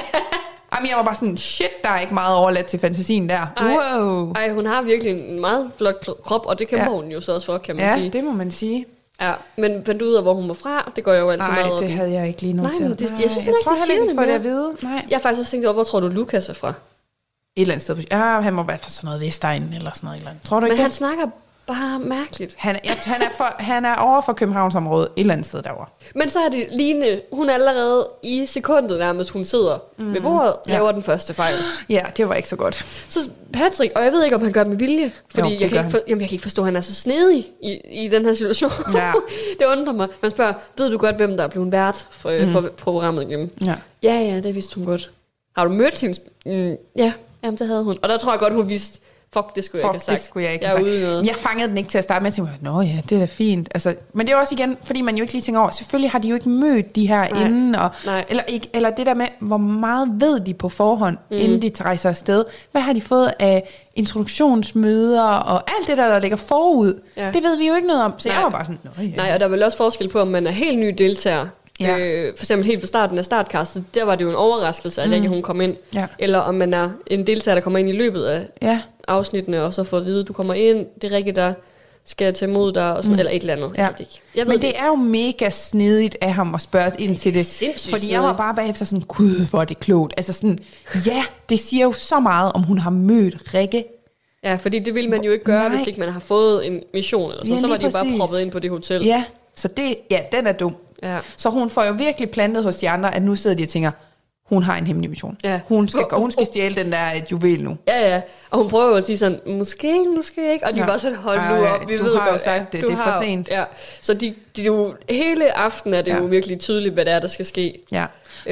(laughs) Jamen, jeg var bare sådan, shit, der er ikke meget overladt til fantasien der. Ej, wow. Ej, hun har virkelig en meget flot krop, og det kæmper ja. hun jo så også for, kan man ja, sige. Ja, det må man sige. Ja, men fandt du ud af, hvor hun var fra? Det går jeg jo altid Nej, meget op det havde jeg ikke lige noteret. Nej, det, jeg, synes, jeg tror heller ikke, vi får det at vide. Nej. Jeg har faktisk også tænkt over, hvor tror du, Lukas er fra? Et eller andet sted. Ja, han må være fra sådan noget Vestegn eller sådan noget. Eller andet. Tror du ikke Men det? han snakker bare mærkeligt. Han, ja, han, er for, han er over for Københavnsområdet, et eller andet sted derovre. Men så er det Line, hun er allerede i sekundet nærmest, hun sidder mm. ved bordet, ja. laver den første fejl. (gasps) Ja, det var ikke så godt. Så Patrick, og jeg ved ikke, om han gør det med vilje, fordi jo, jeg, kan ikke for, jamen, jeg kan ikke forstå, at han er så snedig i, i den her situation. Ja. (laughs) det undrer mig. Man spørger, ved du godt, hvem der er blevet vært for, mm. for, for programmet igennem? Ja. ja, ja, det vidste hun godt. Har du mødt hende? Mm, ja, jamen, det havde hun. Og der tror jeg godt, hun vidste, fuck, det skulle fuck, jeg ikke have sagt. det skulle jeg ikke jeg have sagt. noget. Jeg fangede den ikke til at starte med, jeg tænkte, nå ja, det er da fint. Altså, men det er også igen, fordi man jo ikke lige tænker over, selvfølgelig har de jo ikke mødt de her Nej. inden, og, Nej. eller, ikke, eller det der med, hvor meget ved de på forhånd, mm. inden de rejser afsted. Hvad har de fået af introduktionsmøder, og alt det der, der ligger forud, ja. det ved vi jo ikke noget om. Så Nej. jeg var bare sådan, nå ja. Nej, og der er vel også forskel på, om man er helt ny deltager. Ja. Øh, for eksempel helt fra starten af startkastet, der var det jo en overraskelse, at mm. ikke hun kom ind. Ja. Eller om man er en deltager, der kommer ind i løbet af Ja, afsnittene, og så får at vide, at du kommer ind, det er rigtigt, der skal tage imod dig, og sådan, mm. eller et eller andet. Ja. Jeg det ikke. Jeg Men det er jo mega snedigt af ham at spørge ind til det. sindssygt Fordi jeg var bare bagefter sådan, gud, hvor er det klogt. Altså sådan, ja, det siger jo så meget, om hun har mødt Rikke. Ja, fordi det ville man jo ikke gøre, Nej. hvis ikke man har fået en mission, eller så, Ja, så var de jo bare præcis. proppet ind på det hotel. Ja, så det, ja, den er dum. Ja. Så hun får jo virkelig plantet hos de andre, at nu sidder de og tænker, hun har en hemmelig mission. Ja. Hun, skal, hun skal stjæle den der øh, juvel nu. Ja, ja. Og hun prøver jo at sige sådan, måske, måske ikke. Og de Ja. ja. bare sådan, hold Ja, nu ja, op. Vi du ved har jo godt, sagt det, du det er for sent. Ja. Så de, de jo, hele aften er det Ja. jo virkelig tydeligt, hvad det er, der skal ske. Ja.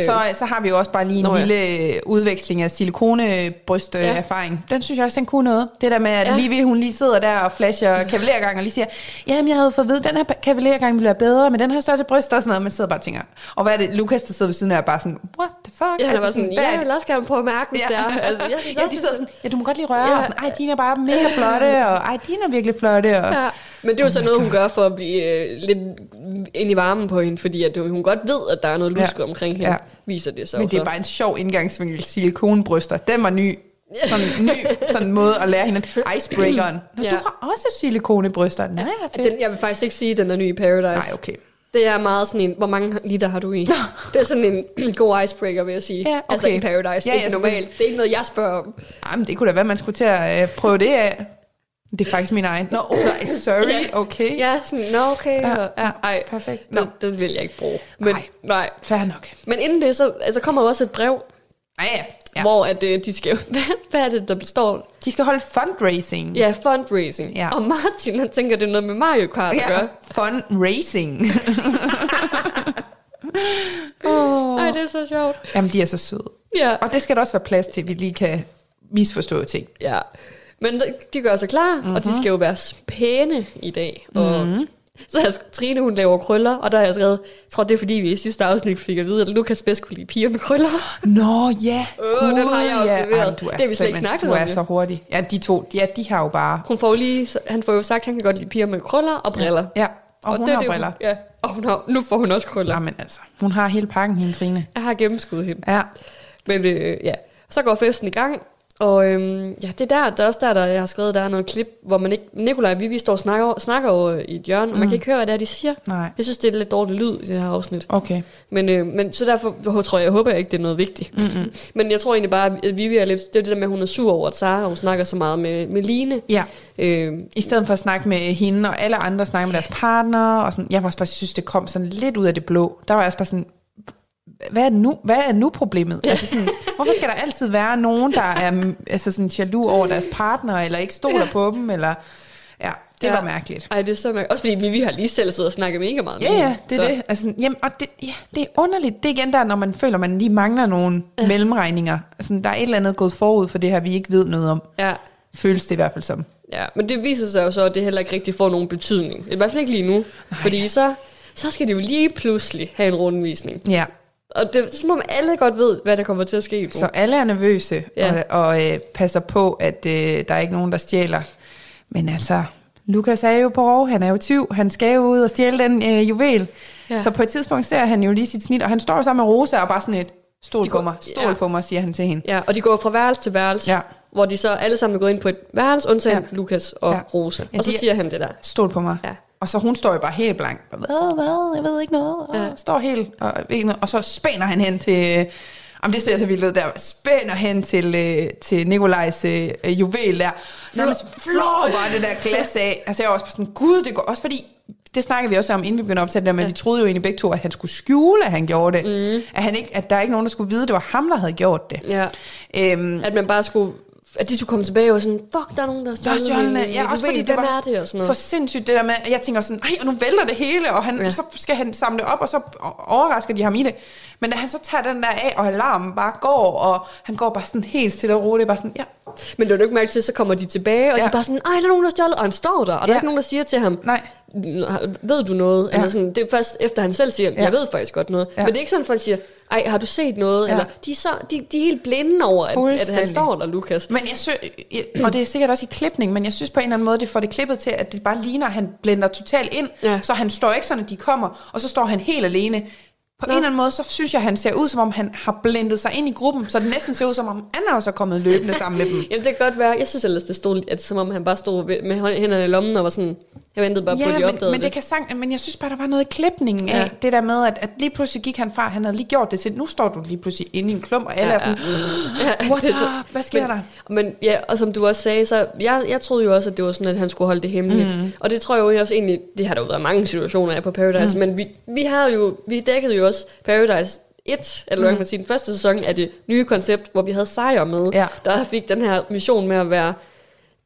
Så, så har vi jo også bare lige en Øh. Nå, ja. lille øh, udveksling af silikonebryst-erfaring. Den synes jeg også, den kunne noget. Det der med, at Ja. ja. Vivi, hun lige sidder der og flasher kavalergang og lige siger, jamen jeg havde fået at vide, at den her kavalergang ville være bedre, men den her størrelse bryst og sådan noget. Man sidder bare og tænker, og hvad er det? Lukas, der sidder ved siden af, er bare sådan, what the fuck? Ja, altså, var sådan, er ja, jeg vil også gerne prøve at mærke, hvis det er. Altså, jeg synes ja, de sidder sådan, ja, du må godt lige røre, Ja. ja. og sådan, ej, dine er bare mega flotte, (laughs) og ej, dine er virkelig flotte, og Ja, men det er jo så noget, hun gør for at blive øh, lidt ind i varmen på hende, fordi at hun godt ved, at der er noget lusk Ja. omkring hende, Ja. Viser det så. Men det er bare en sjov indgangsvinkel. Silikonbryster, den var ny. Sådan en ny sådan måde at lære hende. Icebreakeren. Nå, Ja. du har også silikonebryster. Nej, hvor fedt. Den, jeg vil faktisk ikke sige, at den er ny i Paradise. Nej, okay. Det er meget sådan en, hvor mange liter har du i? det er sådan en (clears throat) god icebreaker, vil jeg sige. Ja, Altså okay. i Paradise, Ja, ikke normalt. Det er ikke noget, jeg spørger om. Ej, men det kunne da være, man skulle til at øh, prøve det af. Det er faktisk min egen. Nå, oh, nej, sorry, Ja. okay. Ja, sådan, nå okay. Ja, Ja, ja, ej, perfekt. Nå. Det, det vil jeg ikke bruge. Men, Nej. nej. Fair nok. Men inden det, så altså, kommer jo også et brev, Ja, ja. hvor at, øh, de skal... (laughs) Hvad, hvad er det, der står? De skal holde fundraising. Ja, fundraising. Ja. Og Martin, han tænker, det er noget med Mario Kart at ja. gøre. Fundraising. (laughs) Ej, det er så sjovt. Jamen, de er så søde. Ja. Og det skal der også være plads til, at vi lige kan misforstå ting. Ja. Men de- gør sig klar, mm-hmm. og Mhm. de skal jo være pæne i dag. Og mm-hmm. Så har Trine, hun laver krøller, og der har jeg skrevet, jeg tror, det er fordi, vi i sidste afsnit fik at vide, at Lukas bedst kunne lide piger med krøller. Nå, ja. Åh, den har jeg observeret. Jamen, du er Det har vi slet ikke snakket Du om, er jo. så hurtig. Ja, de to, ja, de har jo bare... Hun får jo lige, han får jo sagt, at han kan godt lide piger med krøller og briller. Ja, og, hun det er har det, briller. Ja, og hun har, nu får hun også krøller. Jamen altså, hun har hele pakken, hende Trine. Jeg har gennemskudt hende. Ja, Men øh, ja, så går festen i gang, og øhm, ja, det er der, der er også der, der jeg har skrevet, der er noget klip, hvor man ikke, Nikolaj og Vivi står og snakker, snakker over i et hjørne, og man kan ikke høre, hvad det er, de siger. nej. Jeg synes, det er lidt dårlig lyd i det her afsnit. Okay. Men, øh, men så derfor tror jeg, jeg håber jeg ikke, det er noget vigtigt. Mm-hmm. (laughs) men jeg tror egentlig bare, at Vivi er lidt, det er det der med, at hun er sur over, at Sara, hun snakker så meget med, med Line. Ja, Øh, i stedet for at snakke med hende, og alle andre snakke med deres partner, og sådan, jeg var også bare synes, det kom sådan lidt ud af det blå. Der var jeg også bare sådan, hvad er nu, hvad er nu problemet? Altså sådan, hvorfor skal der altid være nogen, der er altså sådan jaloux over deres partner, eller ikke stoler på dem, eller... Ja, det Ja. var mærkeligt. ej, det er så mærkeligt. Også fordi Vivi har lige selv siddet og snakket mega meget med Ja, ja, hende, det er det. Altså, jamen, og det, ja, det er underligt. Det er igen der, når man føler, man lige mangler nogle ja. mellemregninger. Altså, der er et eller andet gået forud for det her, vi ikke ved noget om. Ja, Føles det i hvert fald som. Ja, men det viser sig jo så, at det heller ikke rigtig får nogen betydning. I hvert fald ikke lige nu. Nej. Fordi så, så skal det jo lige pludselig have en rundvisning. Ja, Og det er som om alle godt ved, hvad der kommer til at ske så alle er nervøse Ja. og, og øh, passer på, at øh, der er ikke nogen, der stjæler. Men altså, Lukas er jo på rov, han er jo tyv, han skal jo ud og stjæle den øh, juvel. Ja. Så på et tidspunkt ser han jo lige sit snit, og han står jo sammen med Rosa og bare sådan et, stol De på mig, stol ja. på mig, siger han til hende. Ja, og de går fra værelse til værelse, Ja. hvor de så alle sammen er gået ind på et værelse, undtagen Ja. Lukas og Ja. Rosa. Ja, Og så er- siger han det der. Stol på mig. Ja. Og så hun står jo bare helt blank. Hvad, hvad, jeg ved ikke noget. Og Ja. står helt, og, ikke noget. og så spænder han hen til... Jamen, det ser så vildt ud der. Spænder hen til, øh, til Nikolajs øh, øh, juvel der. Nærmest flår bare det der glas af. Altså, jeg var også på sådan, gud, det går også fordi... Det snakker vi også om, inden vi begyndte at optage det der, men ja. vi troede jo egentlig begge to, at han skulle skjule, at han gjorde det. Mm. At, han ikke, at der er ikke nogen, der skulle vide, at det var ham, der havde gjort det. Ja. Øhm, At man bare skulle at de skulle komme tilbage og sådan, fuck, der er nogen, der har stjålet min, ja, også fordi det var er det, og sådan noget. for sindssygt det der med, at jeg tænker sådan, ej, og nu vælter det hele, og han, ja. så skal han samle op, og så overrasker de ham i det. Men da han så tager den der af, og alarmen bare går, og han går bare sådan helt stille og roligt, bare sådan, ja. Men det er jo ikke mærke til, så kommer de tilbage, og ja. de er bare sådan, ej, der er nogen, der har stjålet, og han står der, og der ja. er ikke nogen, der siger til ham, Nej. Ved du noget? Ja. Eller sådan, det er først efter han selv siger, jeg ja. ved faktisk godt noget. Ja. Men det er ikke sådan, at folk siger, ej, har du set noget? Ja. Eller, de, er så, de, de er helt blinde over, at, at han står der, Lukas. Men jeg synes, og det er sikkert også i klipning, men jeg synes på en eller anden måde, det får det klippet til, at det bare ligner, at han blender totalt ind, ja. så han står ikke sådan, at de kommer, og så står han helt alene. På Nå. en eller anden måde, så synes jeg, han ser ud, som om han har blendet sig ind i gruppen, så det næsten ser ud, som om er også kommet løbende sammen med dem. (laughs) Jamen, det kan godt være. Jeg synes ellers, det stod, at, som om han bare stod med hænderne i lommen og var sådan, jeg ventede bare ja, på, at de men, opdagede men det. Kan sang, men jeg synes bare, der var noget i klipningen ja. af det der med, at, at lige pludselig gik han fra, han havde lige gjort det til, nu står du lige pludselig inde i en klump, og alle ja, er sådan, (laughs) ja. what så, hvad sker men, der? Men ja, og som du også sagde, så jeg, jeg troede jo også, at det var sådan, at han skulle holde det hemmeligt. Mm. Og det tror jeg jo også egentlig, det har der jo været mange situationer af på Paradise, mm. men vi, vi har jo, vi dækkede jo også Paradise 1, eller hvad mm. man sige, den første sæson af det nye koncept, hvor vi havde sejr med, ja. der fik den her mission med at være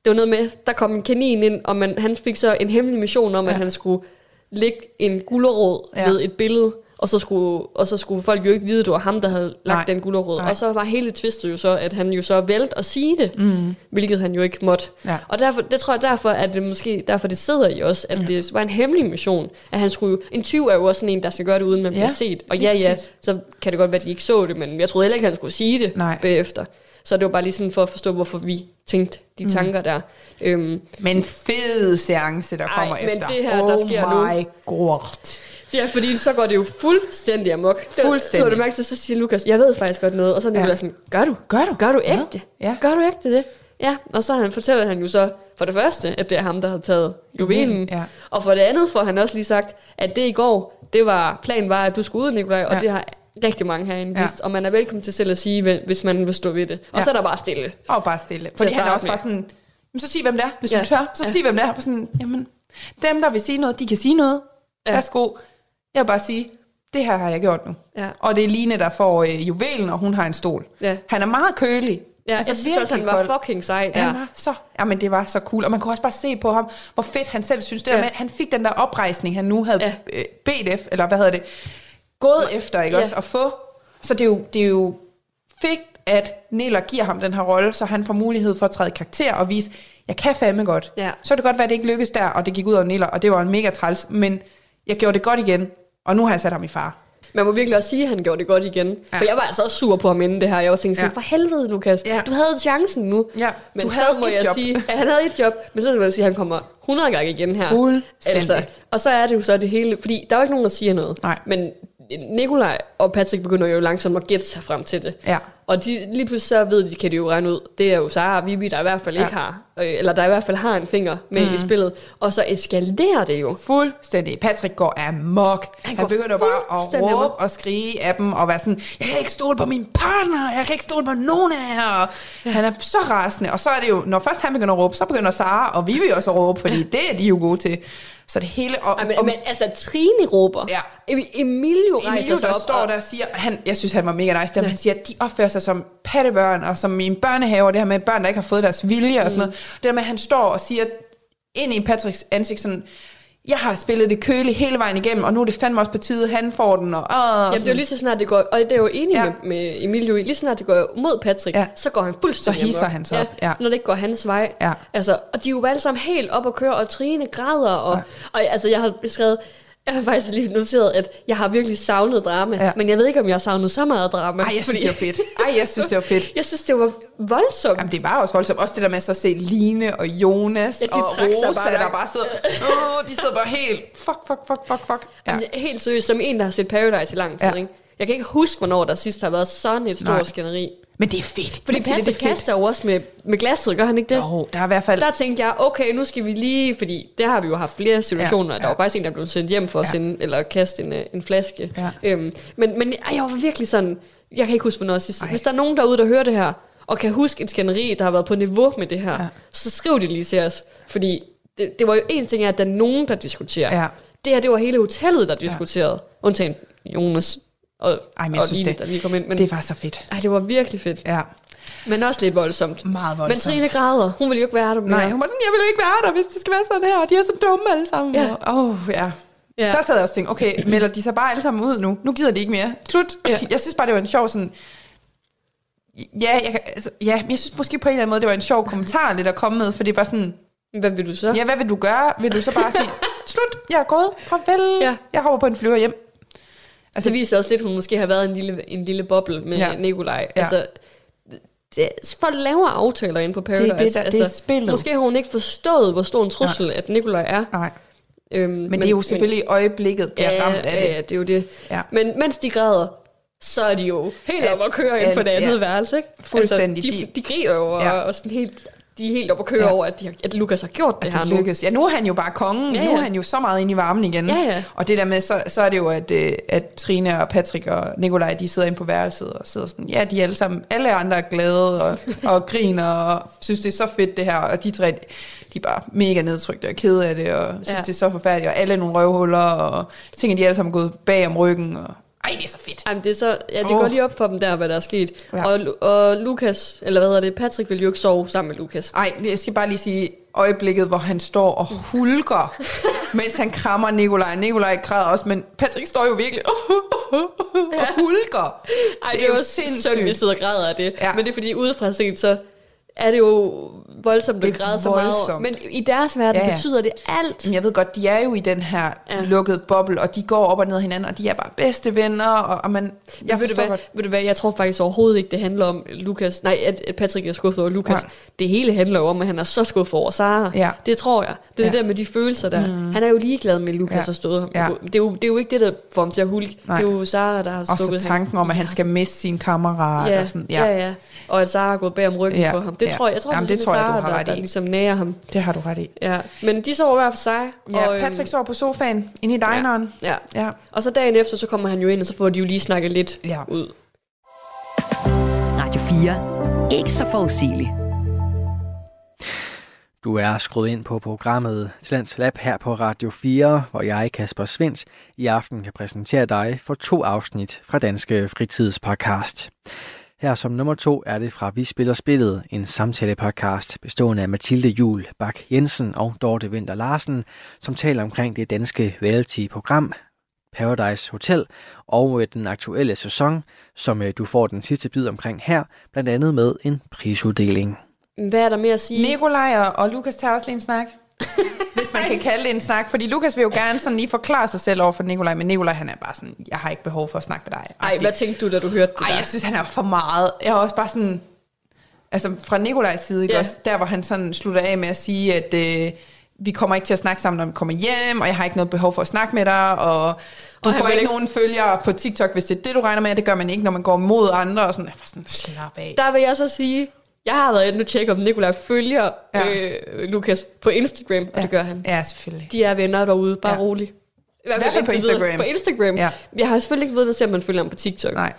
det var noget med, der kom en kanin ind, og man, han fik så en hemmelig mission om, ja. at han skulle lægge en gulderråd ja. ved et billede, og så, skulle, og så skulle folk jo ikke vide, at det var ham, der havde lagt Nej. den gulderråd. Og så var hele tvistet jo så, at han jo så valgte at sige det, mm. hvilket han jo ikke måtte. Ja. Og derfor, det tror jeg derfor, at det måske derfor det sidder i os, at ja. det var en hemmelig mission, at han skulle jo, en tyv er jo også sådan en, der skal gøre det, uden man ja. bliver set. Og ja, ja, så kan det godt være, at de ikke så det, men jeg troede heller ikke, at han skulle sige det Nej. bagefter. Så det var bare lige sådan for at forstå, hvorfor vi tænkte de mm. tanker der. Øhm, men fed seance, der kommer ej, efter. men det her, oh der sker nu... Oh my god. Det er fordi, så går det jo fuldstændig amok. Fuldstændig. Så du mærke til, så siger Lukas, jeg ved faktisk godt noget. Og så er ja. sådan, gør du? Gør du? Gør du ægte? Ja. Gør du ægte det? Ja, og så han, fortæller han jo så for det første, at det er ham, der har taget juvelen. Ja. Og for det andet får han også lige sagt, at det i går, det var, planen var, at du skulle ud, Nikolaj, og ja. det har rigtig mange herinde ja. vidst, og man er velkommen til selv at sige, hvis man vil stå ved det. Og ja. så er der bare stille. Og bare stille. Fordi han er også med. bare sådan, så sig hvem det er, hvis ja. du tør. Så ja. sig hvem det er. På sådan, jamen, dem der vil sige noget, de kan sige noget. Ja. Værsgo. Jeg vil bare sige, det her har jeg gjort nu. Ja. Og det er Line, der får øh, juvelen, og hun har en stol. Ja. Han er meget kølig. Ja, altså, jeg synes også, han var fucking sej der. Han var så, jamen det var så cool, og man kunne også bare se på ham, hvor fedt han selv synes det ja. der med, han fik den der oprejsning, han nu havde ja. Øh, efter, eller hvad hedder det, gået efter, ikke ja. også, at få så det er jo, det er jo fedt, at Neller giver ham den her rolle, så han får mulighed for at træde karakter og vise, jeg kan fandme godt. Ja. Så er det godt være, at det ikke lykkedes der, og det gik ud over Neller, og det var en mega træls, men jeg gjorde det godt igen, og nu har jeg sat ham i far. Man må virkelig også sige, at han gjorde det godt igen. Ja. For jeg var altså også sur på ham inden det her. Jeg var tænkt sådan, ja. for helvede, Lukas. Ja. Du havde chancen nu. Ja. Men du så må jeg job. sige, (laughs) at han havde et job. Men så må jeg sige, at han kommer 100 gange igen her. Fuldstændig. Altså, og så er det jo så det hele. Fordi der er jo ikke nogen, der siger noget. Nej. Men Nikolaj og Patrick begynder jo langsomt at gætte sig frem til det. Ja. Og de, lige pludselig så ved de, kan de jo regne ud, det er jo Sara og Vivi, der i hvert fald ja. ikke har, øh, eller der i hvert fald har en finger med mm. i spillet. Og så eskalerer det jo. Fuldstændig. Patrick går amok. Han, Han begynder bare at råbe amok. og skrige af dem, og være sådan, jeg kan ikke stole på min partner, jeg kan ikke stole på nogen af jer. Ja. Han er så rasende. Og så er det jo, når først han begynder at råbe, så begynder Sara og Vivi også at råbe, fordi ja. det er de jo gode til. Så det hele... Og, Ej, men, og, men altså, Trine råber. Ja. Emilio rejser Emilio, sig der op. står der og siger... Han, jeg synes, han var mega nice. Der, ja. Han siger, at de opfører sig som pattebørn, og som i en børnehave, det her med børn, der ikke har fået deres vilje mm. og sådan mm. noget. Det der med, at han står og siger ind i Patricks ansigt sådan jeg har spillet det køle hele vejen igennem, og nu er det fandme også på tide, han får den. Og, og Jamen, det er jo lige så snart det går, og det er jo enig ja. med, med Emilio lige så snart det går mod Patrick, ja. så går han fuldstændig Så hisser han sig op, ja. Når det ikke går hans vej. Ja. Altså, og de er jo alle sammen helt op at køre, og Trine græder, og, ja. og altså, jeg har beskrevet, jeg har faktisk lige noteret, at jeg har virkelig savnet drama, ja. men jeg ved ikke, om jeg har savnet så meget drama. Ej, jeg synes, det var fedt. Ej, jeg synes, det var fedt. (laughs) jeg synes, det var voldsomt. Jamen, det var også voldsomt. Også det der med så at se Line og Jonas ja, og Rosa, bare der bare sidder, åh, de sidder bare helt, fuck, fuck, fuck, fuck, fuck. Ja. Jamen, helt seriøst, som en, der har set Paradise i lang tid, ja. ikke? Jeg kan ikke huske, hvornår der sidst har været sådan et stort skænderi. Men det er fedt. Fordi Patrick det, kaster jo også med, med glasset, gør han ikke det? Jo, der er i hvert fald... Der tænkte jeg, okay, nu skal vi lige... Fordi der har vi jo haft flere situationer. Ja, ja. Der var faktisk en, der blev sendt hjem for ja. at sende, eller kaste en, øh, en flaske. Ja. Øhm, men men ej, jeg var virkelig sådan... Jeg kan ikke huske, hvornår sidst... Hvis der er nogen derude, der hører det her, og kan huske et skænderi, der har været på niveau med det her, ja. så skriv det lige til os. Fordi det, det var jo en ting, at der er nogen, der diskuterer. Ja. Det her, det var hele hotellet, der diskuterede. Ja. Undtagen Jonas og, Ej, men jeg og synes det, der lige kom ind. Men, det var så fedt. Ej, det var virkelig fedt. Ja. Men også lidt voldsomt. Meget voldsomt. Men Trine græder. Hun vil jo ikke være der mere. Nej, hun var sådan, jeg vil ikke være der, hvis det skal være sådan her. De er så dumme alle sammen. Ja. Åh, oh, ja. ja. Der sad jeg også og tænkte, okay, melder de sig bare alle sammen ud nu? Nu gider de ikke mere. Slut. Ja. Jeg synes bare, det var en sjov sådan... Ja, jeg, altså, ja, men jeg synes måske på en eller anden måde, det var en sjov kommentar lidt at komme med, for det var sådan, Hvad vil du så? ja, hvad vil du gøre? Vil du så bare sige, (laughs) slut, jeg er gået, farvel, ja. jeg hopper på en flyver hjem. Altså, det viser også lidt, at hun måske har været en lille, en lille boble med ja. Ja. Nikolaj. Ja. Altså, det, folk laver aftaler inde på Paradise. det, der- det er altså, spillet. Måske har hun ikke forstået, hvor stor en trussel, ja. at Nikolaj er. Nej. Øhm, Men, men det er jo selvfølgelig men, øjeblikket, bliver ja, ramt af det. Ja, ja, det er jo det. Ja. Men mens de græder, så er de jo helt Ja, op at køre ind ja, på det andet ja. værelse, ikke? Fuldstændig. Altså, de, De- griner jo, ja. Ja. og sådan helt, de er helt op at køre Ja. over, at, de har, at Lukas har gjort det, at her det nu. lykkes. Ja, nu er han jo bare kongen. Ja, Ja. Nu er han jo så meget inde i varmen igen. Ja, ja. Og det der med, så, så er det jo, at, øh, at Trine og Patrick og Nikolaj, de sidder inde på værelset og sidder sådan, ja, de er alle sammen, alle andre er glade og, (laughs) og griner og synes, det er så fedt det her. Og de tre, de er bare mega nedtrykte og kede af det og synes, Ja. det er så forfærdeligt. Og alle er nogle røvhuller og ting, de er alle sammen gået bag om ryggen. Og, ej, det er så fedt. Jamen, det er så, ja, det Åh. går lige op for dem der, hvad der er sket. Ja. Og, og Lukas, eller hvad hedder det, Patrick vil jo ikke sove sammen med Lukas. Ej, jeg skal bare lige sige øjeblikket, hvor han står og hulker, (laughs) mens han krammer Nikolaj. Nikolaj græder også, men Patrick står jo virkelig og (laughs) hulker. Ej, det, er jo synd, sindssygt. vi sidder og græder af det. Ja. Men det er fordi, udefra set, så er det jo voldsomt at græde så meget. Men i deres verden Ja, ja. betyder det alt. Men jeg ved godt, de er jo i den her Ja. lukkede boble, og de går op og ned af hinanden, og de er bare bedste venner, og, og man, jeg ved, du hvad, godt. ved du hvad, jeg tror faktisk overhovedet ikke, det handler om Lukas. Nej, at at Patrick er skuffet over Lukas. Ja. Det hele handler jo om, at han er så skuffet over Sara. Ja. Det tror jeg. Det er Ja. det der med de følelser der. Mm. Han er jo ligeglad med, at Lukas Ja. har stået ham. Ja. Det, er jo, det er jo ikke det, der får ham til at hulke. Det er jo Sara, der har Og stukket så ham. tanken om, at han skal miste sin kammerat, Ja, og sådan, ja. ja, ja, ja. Og at Sara har gået bag om ryggen Ja, på ham. Det ja. tror jeg. Jeg tror, Jamen, det, det er tror jeg, du har der, ret der i. ligesom nærer ham. det har du ret i. Ja. Men de sover hver for sig. Ja, og, øhm, Patrick står på sofaen, inde i dineren. Ja. Ja. Og så dagen efter, så kommer han jo ind, og så får de jo lige snakket lidt Ja. ud. Radio 4. Ikke så forudsigelig. Du er skruet ind på programmet Talents Lab her på Radio 4, hvor jeg, Kasper Svens, i aften kan præsentere dig for to afsnit fra Danske Fritidspodcast. Her som nummer to er det fra Vi Spiller Spillet, en samtale-podcast bestående af Mathilde Jul Bak Jensen og Dorte Vinter Larsen, som taler omkring det danske reality-program Paradise Hotel og øh, den aktuelle sæson, som øh, du får den sidste bid omkring her, blandt andet med en prisuddeling. Hvad er der mere at sige? Nikolaj og, og Lukas tager også lige en snak. (laughs) Hvis man kan kalde det en snak. Fordi Lukas vil jo gerne sådan lige forklare sig selv over for Nikolaj, men Nikolaj han er bare sådan, jeg har ikke behov for at snakke med dig. Ej, hvad tænkte du, da du hørte det Ej, der? jeg synes, han er for meget. Jeg er også bare sådan... Altså, fra Nikolajs side, ikke Ja. også? Der, hvor han sådan slutter af med at sige, at øh, vi kommer ikke til at snakke sammen, når vi kommer hjem, og jeg har ikke noget behov for at snakke med dig, og du Og får ikke ikke- nogen følgere på TikTok, hvis det er det, du regner med. Det gør man ikke, når man går mod andre, og sådan, jeg var sådan, slap af. Der vil jeg så sige, jeg har været inde og tjekke, om Nikolaj følger ja. Ja. øh, Lukas på Instagram, og det gør han. Ja, selvfølgelig. De er venner derude, bare ja. Ja. roligt. I hvert fald på videre. Instagram. På Instagram. Ja. Jeg har selvfølgelig ikke ved at se, om man følger ham på TikTok. Nej.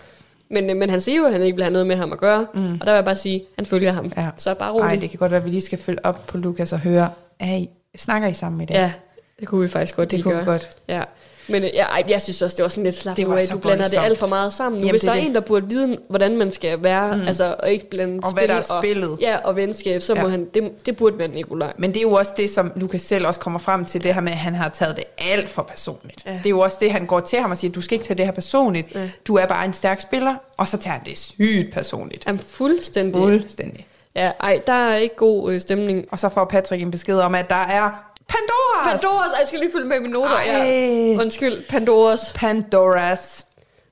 Men, øh, men han siger jo, at han ikke vil have noget med ham at gøre. Mm. Og der vil jeg bare sige, at han følger ham. Ja. Så bare roligt. Ej, det kan godt være, at vi lige skal følge op på Lukas og høre, hey, snakker I sammen i dag? Ja, det kunne vi faktisk godt det lige kunne gøre. godt. Ja. Men øh, ja, ej, jeg synes også, det var sådan lidt slapt. Det var Du blander voldsomt. det alt for meget sammen. Nu, Jamen, hvis der er det. en, der burde vide, hvordan man skal være, mm. altså, og ikke blande Og hvad spil der er spillet. Ja, og venskab, så må Ja. han, det, det burde være Nikolaj. Men det er jo også det, som Lukas selv også kommer frem til, det her med, at han har taget det alt for personligt. Ja. Det er jo også det, han går til ham og siger, du skal ikke tage det her personligt. Ja. Du er bare en stærk spiller, og så tager han det sygt personligt. Jamen, fuldstændig. Fuldstændig. Ja, ej, der er ikke god øh, stemning. Og så får Patrick en besked om, at der er Pandoras! Pandoras, ej, jeg skal lige følge med i mine noter. Ej. Ja. Undskyld, Pandoras. Pandoras.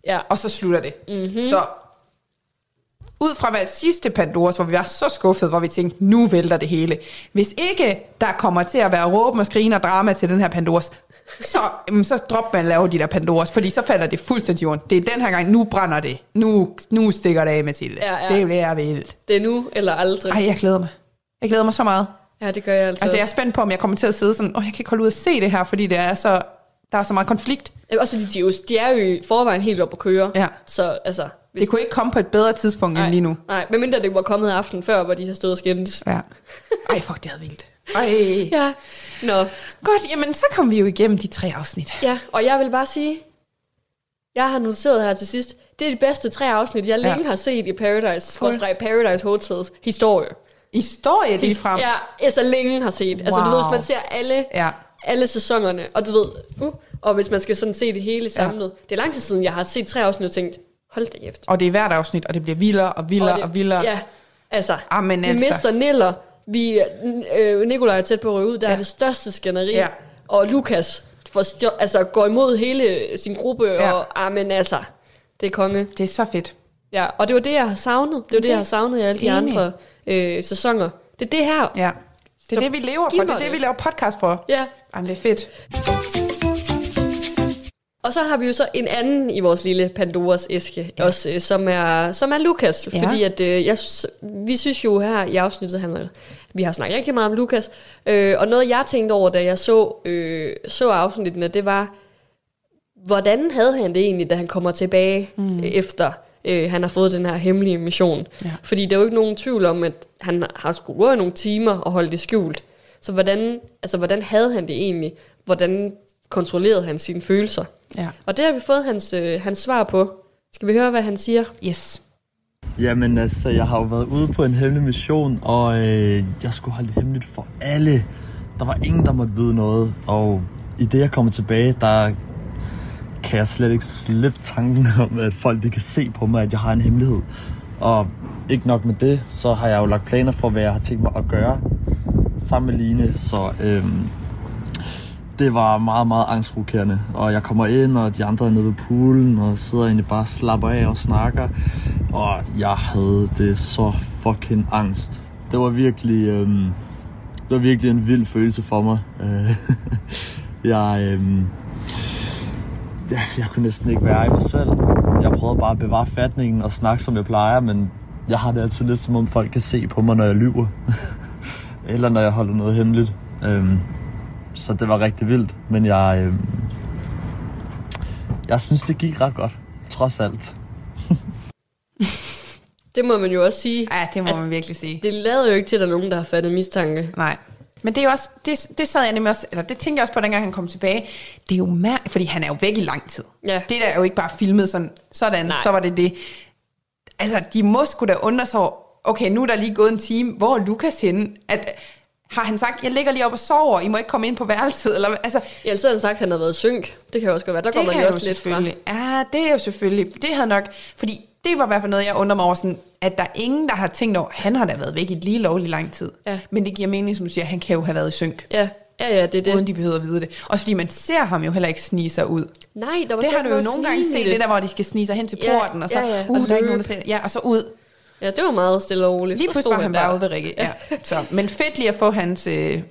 Ja. Og så slutter det. Mhm. Mm-hmm. Så ud fra hvad sidste Pandoras, hvor vi var så skuffet, hvor vi tænkte, nu vælter det hele. Hvis ikke der kommer til at være råben og skrigen og drama til den her Pandoras, så, jamen, så drop man at lave de der Pandoras, fordi så falder det fuldstændig ondt. Det er den her gang, nu brænder det. Nu, nu stikker det af, Mathilde. Ja, ja. Det bliver vildt. Det er nu eller aldrig. Ej, jeg glæder mig. Jeg glæder mig så meget. Ja, det gør jeg altså, Altså, jeg er også. spændt på, om jeg kommer til at sidde sådan, åh, jeg kan ikke holde ud at se det her, fordi det er så, der er så meget konflikt. Også fordi de, er jo, de er jo i forvejen helt op at køre. Ja. Så altså... Hvis, Det kunne ikke komme på et bedre tidspunkt nej, end lige nu. Nej, medmindre det var kommet aften før, hvor de har stået og skændes. Ja. (laughs) Ej, fuck, det er vildt. Ej. Ja. Nå, Godt, jamen så kom vi jo igennem de tre afsnit. ja, og jeg vil bare sige, Jeg har noteret her til sidst, det er de bedste tre afsnit, jeg længe ja. har set i Paradise, Paradise Hotels historie. Historie lige frem? Ja, altså længe har set. Wow. Altså du ved, hvis man ser alle, ja. alle sæsonerne, og du ved, uh, og hvis man skal sådan se det hele samlet. Ja. Det er lang tid siden, jeg har set tre afsnit og tænkt, hold da kæft. Og det er hvert afsnit, og det bliver vildere og vildere og, det, og vildere. Ja, altså, Amen, vi altså. mister Niller, vi, øh, Nikolaj er tæt på at ryge ud, der ja. er det største skænderi, ja. og Lukas for, altså, går imod hele sin gruppe, ja. og amen, altså, det er konge. Det er så fedt. Ja, og det var det, jeg har savnet. Det var det, det jeg har savnet i alle de andre øh, sæsoner. Det er det her. Ja. Det er så det, vi lever for. Det er det, vi laver podcast for. Ja. Jamen, det er fedt. Og så har vi jo så en anden i vores lille Pandoras æske, ja. også, øh, som, er, som er Lukas. Ja. Fordi at, øh, jeg, vi synes jo her i afsnittet, han vi har snakket rigtig meget om Lukas. Øh, og noget jeg tænkte over, da jeg så, øh, så afsnittene, det var, hvordan havde han det egentlig, da han kommer tilbage mm. efter øh, han har fået den her hemmelige mission. Ja. Fordi der er jo ikke nogen tvivl om, at han har skulle gå i nogle timer og holde det skjult. Så hvordan, altså, hvordan havde han det egentlig? Hvordan kontrollerede han sine følelser? Ja. Og det har vi fået hans, øh, hans svar på. Skal vi høre, hvad han siger? Yes. Jamen altså, jeg har jo været ude på en hemmelig mission, og øh, jeg skulle holde det hemmeligt for alle. Der var ingen, der måtte vide noget, og i det jeg kommer tilbage, der kan jeg slet ikke slippe tanken om, at folk de kan se på mig, at jeg har en hemmelighed. Og ikke nok med det, så har jeg jo lagt planer for, hvad jeg har tænkt mig at gøre sammen med Line. Så øhm, det var meget, meget angstprovokerende. Og jeg kommer ind, og de andre er nede ved poolen, og sidder egentlig bare og slapper af og snakker. Og jeg havde det så fucking angst. Det var virkelig, øhm, det var virkelig en vild følelse for mig. (laughs) jeg, øhm, jeg, (laughs) jeg kunne næsten ikke være i mig selv. Jeg prøvede bare at bevare fatningen og snakke, som jeg plejer, men jeg har det altid lidt som om folk kan se på mig, når jeg lyver. (laughs) Eller når jeg holder noget hemmeligt. Øhm, så det var rigtig vildt, men jeg, øhm, jeg synes, det gik ret godt, trods alt. (laughs) det må man jo også sige. Ja, det må altså, man virkelig sige. Det lader jo ikke til, at der er nogen, der har fattet mistanke. Nej. Men det er jo også, det, det sad jeg nemlig også, eller det tænkte jeg også på, dengang han kom tilbage. Det er jo mærkeligt, fordi han er jo væk i lang tid. Ja. Det der er jo ikke bare filmet sådan, sådan Nej. så var det det. Altså, de må skulle da undre sig okay, nu er der lige gået en time, hvor er Lukas henne? At, har han sagt, jeg ligger lige op og sover, I må ikke komme ind på værelset? Eller, altså, ja, så har han sagt, at han har været synk. Det kan jo også godt være. Der går man jo også lidt fra. Ja, det er jo selvfølgelig. Det havde nok, fordi det var i hvert fald noget, jeg undrer mig over, sådan, at der er ingen, der har tænkt over, han har da været væk i lige lovlig lang tid. Ja. Men det giver mening, som du siger, han kan jo have været i synk. Ja, ja, ja det er det. Uden de behøver at vide det. Også fordi man ser ham jo heller ikke snige sig ud. Nej, der var Det har du jo nogle gange set, det. det der, hvor de skal snige sig hen til porten, ja, og så, ja, ja. uh, og der er ikke nogen, der ser Ja, og så ud. Ja, det var meget stille og roligt. Lige pludselig var han bare ude ved Rikke. Ja. (laughs) Så, men fedt lige at få hans øh,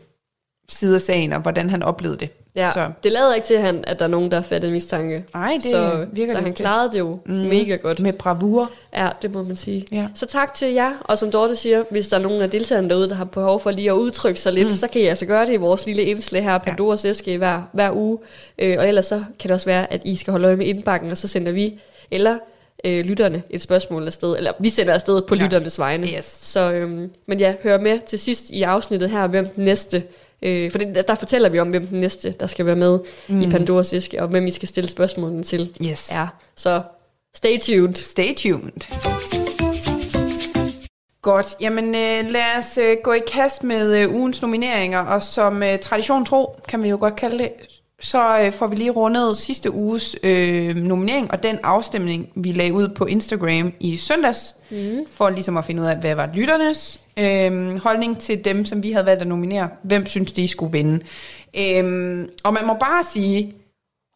side af sagen, og hvordan han oplevede det. Ja, så. det lader ikke til, at, han, at der er nogen, der har fattet mistanke. Nej, det så, virker Så han klarede det jo mm. mega godt. Med bravur. Ja, det må man sige. Ja. Så tak til jer, og som Dorte siger, hvis der er nogen af deltagerne derude, der har behov for lige at udtrykke sig lidt, mm. så kan I altså gøre det i vores lille indslag her, Pandoras ja. æske, hver, hver uge. Øh, og ellers så kan det også være, at I skal holde øje med indbakken, og så sender vi, eller øh, lytterne et spørgsmål afsted, eller vi sender afsted på ja. lytternes vegne. Yes. Så, øhm, men ja, hør med til sidst i afsnittet her, hvem den næste, øh, for det, der fortæller vi om, hvem den næste, der skal være med mm. i Pandoras æske, og hvem vi skal stille spørgsmålene til. Yes. Ja, så stay tuned. Stay tuned. Godt, jamen øh, lad os øh, gå i kast med øh, ugens nomineringer, og som øh, tradition tro, kan vi jo godt kalde det, så øh, får vi lige rundet sidste uges øh, nominering og den afstemning, vi lagde ud på Instagram i søndags, mm. for ligesom at finde ud af, hvad var lytternes øh, holdning til dem, som vi havde valgt at nominere. Hvem synes, de skulle vinde? Øh, og man må bare sige,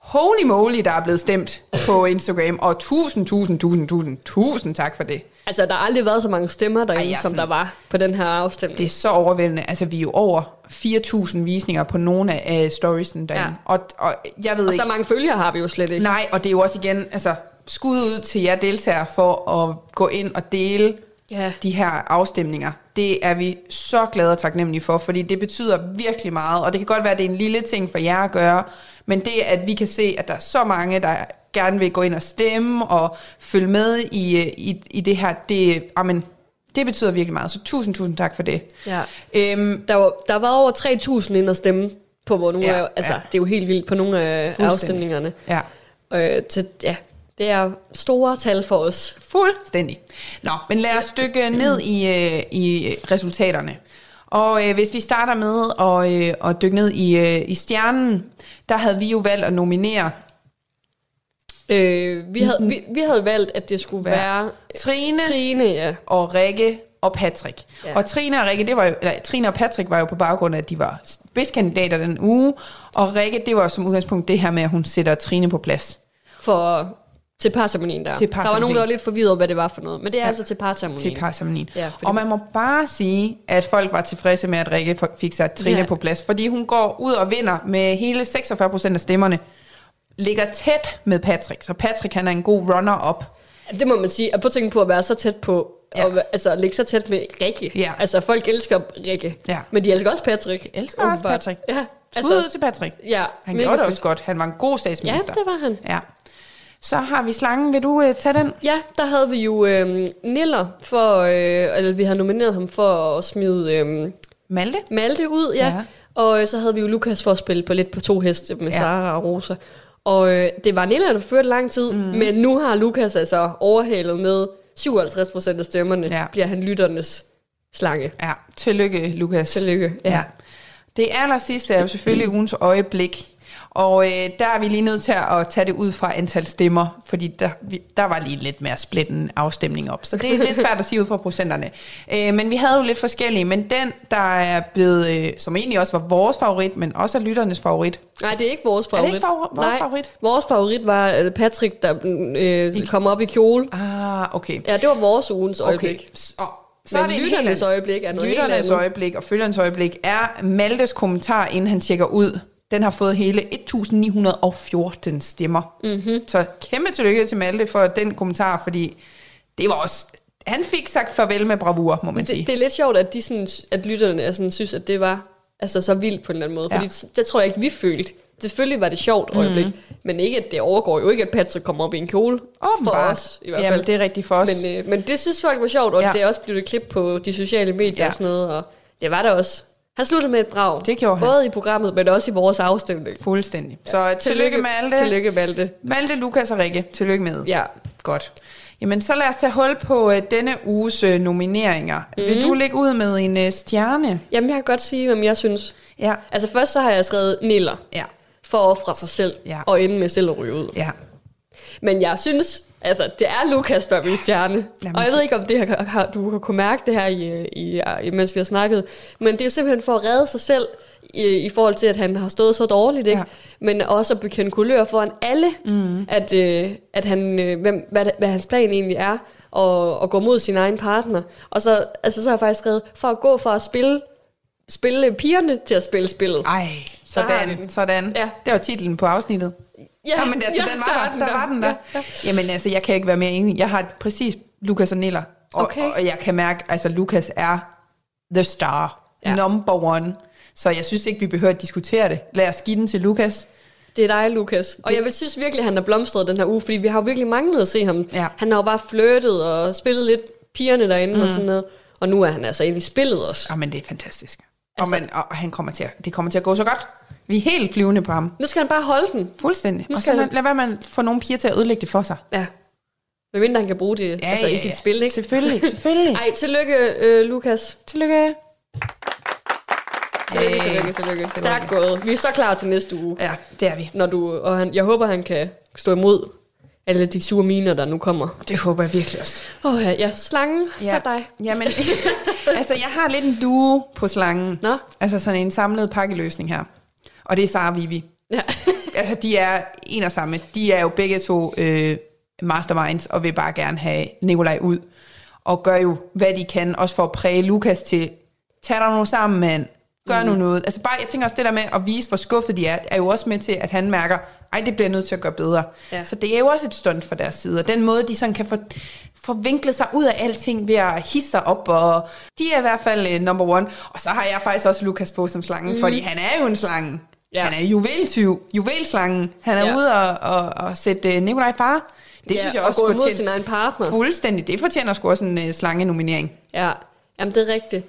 holy moly, der er blevet stemt på Instagram, og tusind, tusind, tusind, tusind, tusind tak for det. Altså, der har aldrig været så mange stemmer derinde, Ej, som sådan, der var på den her afstemning. Det er så overvældende. Altså, vi er jo over 4.000 visninger på nogle af storiesen derinde. Ja. Og, og jeg ved og ikke... så mange følgere har vi jo slet ikke. Nej, og det er jo også igen, altså, skud ud til jer deltagere for at gå ind og dele ja. de her afstemninger. Det er vi så glade og taknemmelige for, fordi det betyder virkelig meget, og det kan godt være, at det er en lille ting for jer at gøre, men det, at vi kan se, at der er så mange, der gerne vil gå ind og stemme og følge med i, i, i det her, det, amen, det betyder virkelig meget. Så tusind, tusind tak for det. Ja. Øhm, der, var, der var over 3.000 ind og stemme på hvor nogle ja, af, altså, ja. det er jo helt vildt på nogle af afstemningerne. Ja. Øh, til, ja, Det er store tal for os. Fuldstændig. Nå, men lad os dykke ned i, øh, i resultaterne. Og øh, hvis vi starter med at, øh, at dykke ned i, øh, i stjernen, der havde vi jo valgt at nominere Øh, vi, havde, vi, vi havde valgt, at det skulle være, være Trine, Trine ja. og Rikke og Patrick. Ja. Og Trine og Rikke, det var jo, eller, Trine og Patrick var jo på baggrund af, at de var spidskandidater den uge, og Rikke, det var som udgangspunkt det her med, at hun sætter Trine på plads. For til parceremonien der. Til par der var nogen, der var lidt forvirret hvad det var for noget, men det er ja. altså til parceremonien. Til parceremonien. Ja, fordi... Og man må bare sige, at folk var tilfredse med, at Rikke fik sat Trine ja. på plads, fordi hun går ud og vinder med hele 46% af stemmerne ligger tæt med Patrick, så Patrick han er en god runner-up. Det må man sige. Og på tænke på at være så tæt på, ja. og altså ligge så tæt med Rikke. Ja. Altså folk elsker Rikke, ja. men de elsker også Patrick. De elsker også Patrick. Ja. Altså, ud til Patrick. Ja, han gjorde det også godt. Han var en god statsminister. Ja, det var han. Ja. Så har vi slangen. Vil du uh, tage den? Ja, der havde vi jo øh, Niller, for, øh, eller vi har nomineret ham for at smide... Øh, Malte? Malte ud, ja. ja. Og øh, så havde vi jo Lukas for at spille på lidt på to heste med ja. Sara og Rosa. Og øh, det var Nilla, der førte lang tid, mm. men nu har Lukas altså overhalet med 57 procent af stemmerne, ja. bliver han lytternes slange. Ja, tillykke Lukas. Tillykke, ja. ja. Det aller sidste er jo selvfølgelig ugens øjeblik. Og øh, der er vi lige nødt til at tage det ud fra antal stemmer, fordi der, vi, der var lige lidt mere splitten afstemning op. Så det er lidt svært at sige ud fra procenterne. Øh, men vi havde jo lidt forskellige, men den, der er blevet, øh, som egentlig også var vores favorit, men også er lytternes favorit. Nej, det er ikke vores favorit. Er det ikke favor- vores Nej, favorit? vores favorit var øh, Patrick, der øh, I... kom op i kjole. Ah, okay. Ja, det var vores ugens øjeblik. Okay. Så, så Men er det lytternes øjeblik er noget Lytternes øjeblik og følgernes øjeblik er Maltes kommentar, inden han tjekker ud den har fået hele 1914 stemmer. Mm-hmm. Så kæmpe tillykke til Malte for den kommentar, fordi det var også... Han fik sagt farvel med bravur, må man det, sige. Det er lidt sjovt, at, de sådan, at lytterne er sådan, synes, at det var altså, så vildt på en eller anden måde. Ja. Fordi det tror jeg ikke, vi følte. Selvfølgelig var det sjovt øjeblik, mm. men ikke at det overgår jo ikke, at Patrick kommer op i en kjole. Åbenbart. For os, i hvert fald. Jamen, det er rigtigt for os. Men, øh, men det synes folk var sjovt, og ja. det er også blevet et klip på de sociale medier ja. og sådan noget, og det var der også. Han sluttede med et brag. Det gjorde han. Både i programmet, men også i vores afstemning. Fuldstændig. Ja. Så tillykke, tillykke Malte. Tillykke Malte. Malte, Lukas og Rikke. Tillykke med. Ja. Godt. Jamen, så lad os tage hul på uh, denne uges uh, nomineringer. Mm. Vil du lægge ud med en uh, stjerne? Jamen, jeg kan godt sige, hvem jeg synes. Ja. Altså, først så har jeg skrevet Niller. Ja. For at ofre sig selv. Ja. Og ende med selv at ryge ud. Ja. Men jeg synes, Altså, det er Lukas, der er min stjerne. Jamen, og jeg ved ikke, om det her, har, du har kunne mærke det her, i, i, i, mens vi har snakket. Men det er jo simpelthen for at redde sig selv, i, i forhold til, at han har stået så dårligt, ikke? Ja. men også at bekende kulør foran alle, mm. at, øh, at han, øh, hvem, hvad, hvad hans plan egentlig er, og, og gå mod sin egen partner. Og så, altså, så har jeg faktisk skrevet, for at gå fra at spille, spille pigerne til at spille spillet. Ej, sådan, sådan. Ja. Det var titlen på afsnittet. Ja, ja men altså, ja, den var der, der, der, var den der. Ja, ja. Jamen altså, jeg kan ikke være mere enig. Jeg har præcis Lukas og Niller, og, okay. og jeg kan mærke, altså Lukas er the star, ja. number one. Så jeg synes ikke, vi behøver at diskutere det. Lad os give den til Lukas. Det er dig, Lukas. Og det... jeg vil synes virkelig, at han er blomstret den her uge, fordi vi har jo virkelig manglet at se ham. Ja. Han har jo bare flyttet og spillet lidt pigerne derinde mm. og sådan noget. Og nu er han altså egentlig spillet os. Ja, men det er fantastisk. Altså, og, man, og han kommer til at, det kommer til at gå så godt. Vi er helt flyvende på ham. Nu skal han bare holde den. Fuldstændig. Nu skal og så han... lad være med at få nogle piger til at ødelægge det for sig. Ja. Hvad mindre han kan bruge det ja, altså, ja, i sit spil, ikke? Selvfølgelig, (laughs) selvfølgelig. Ej, tillykke, øh, Lukas. Tillykke. Tillykke, tillykke, tillykke. Stærkt gået. Vi er så klar til næste uge. Ja, det er vi. Når du, og han, jeg håber, han kan stå imod alle de sure miner, der nu kommer. Det håber jeg virkelig også. Åh oh, ja, ja, slangen, ja. så dig. Jamen, (laughs) altså jeg har lidt en duo på slangen. Nå? Altså sådan en samlet pakkeløsning her. Og det er Sara og Vivi. Ja. (laughs) altså, de er en og samme. De er jo begge to øh, masterminds, og vil bare gerne have Nikolaj ud. Og gør jo, hvad de kan, også for at præge Lukas til, tag dig nu sammen, mand. Gør mm. nu noget. Altså bare, jeg tænker også det der med at vise, hvor skuffet de er, er jo også med til, at han mærker, ej, det bliver nødt til at gøre bedre. Ja. Så det er jo også et stunt for deres side. Og den måde, de sådan kan få, forvinkle sig ud af alting ved at hisse sig op, og de er i hvert fald uh, number one. Og så har jeg faktisk også Lukas på som slangen, mm. fordi han er jo en slange. Ja. Han er juveltyv, juvelslangen. Han er ja. ude og, og, og sætte uh, Nikolaj far. Det ja, synes jeg også og gå imod sin egen partner. Fuldstændig. Det fortjener sgu også en uh, slange-nominering. Ja, Jamen, det er rigtigt.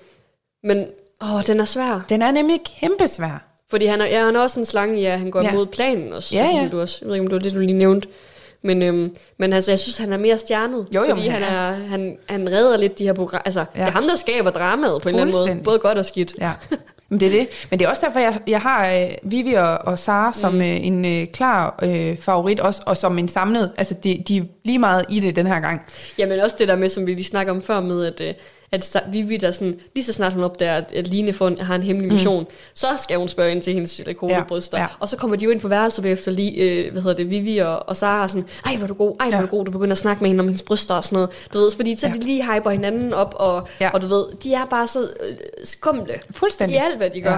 Men åh, den er svær. Den er nemlig kæmpe svær. Fordi han er, ja, han er også en slange, ja, han går ja. imod planen også. Ja, altså, ja. Du også. Jeg ved ikke, om det var det, du lige nævnte. Men, øhm, men altså, jeg synes, han er mere stjernet. Jo, jo, fordi han, er, han, han redder lidt de her programmer. Altså, ja. det er ham, der skaber dramaet på en eller anden måde. Både godt og skidt. Ja. (laughs) Men det er det. Men det er også derfor, jeg, jeg har øh, Vivi og, og Sara som mm. øh, en øh, klar øh, favorit, også, og som en samlet. Altså, de, de er lige meget i det den her gang. Jamen også det der med, som vi lige snakker om før, med at, øh, at Vivi, der sådan, lige så snart hun opdager, at Line får en, har en hemmelig mm. mission, mm. så skal hun spørge ind til hendes silikonebryster. Ja, ja. Og så kommer de jo ind på værelset efter lige, øh, hvad hedder det, Vivi og, og Sara, og sådan, ej, hvor du god, ej, hvor er du god, du begynder at snakke med hende om hendes bryster og sådan noget. Du ved, fordi så ja. de lige hyper hinanden op, og, ja. og du ved, de er bare så øh, skumle. Fuldstændig. I alt, hvad de gør. Ja.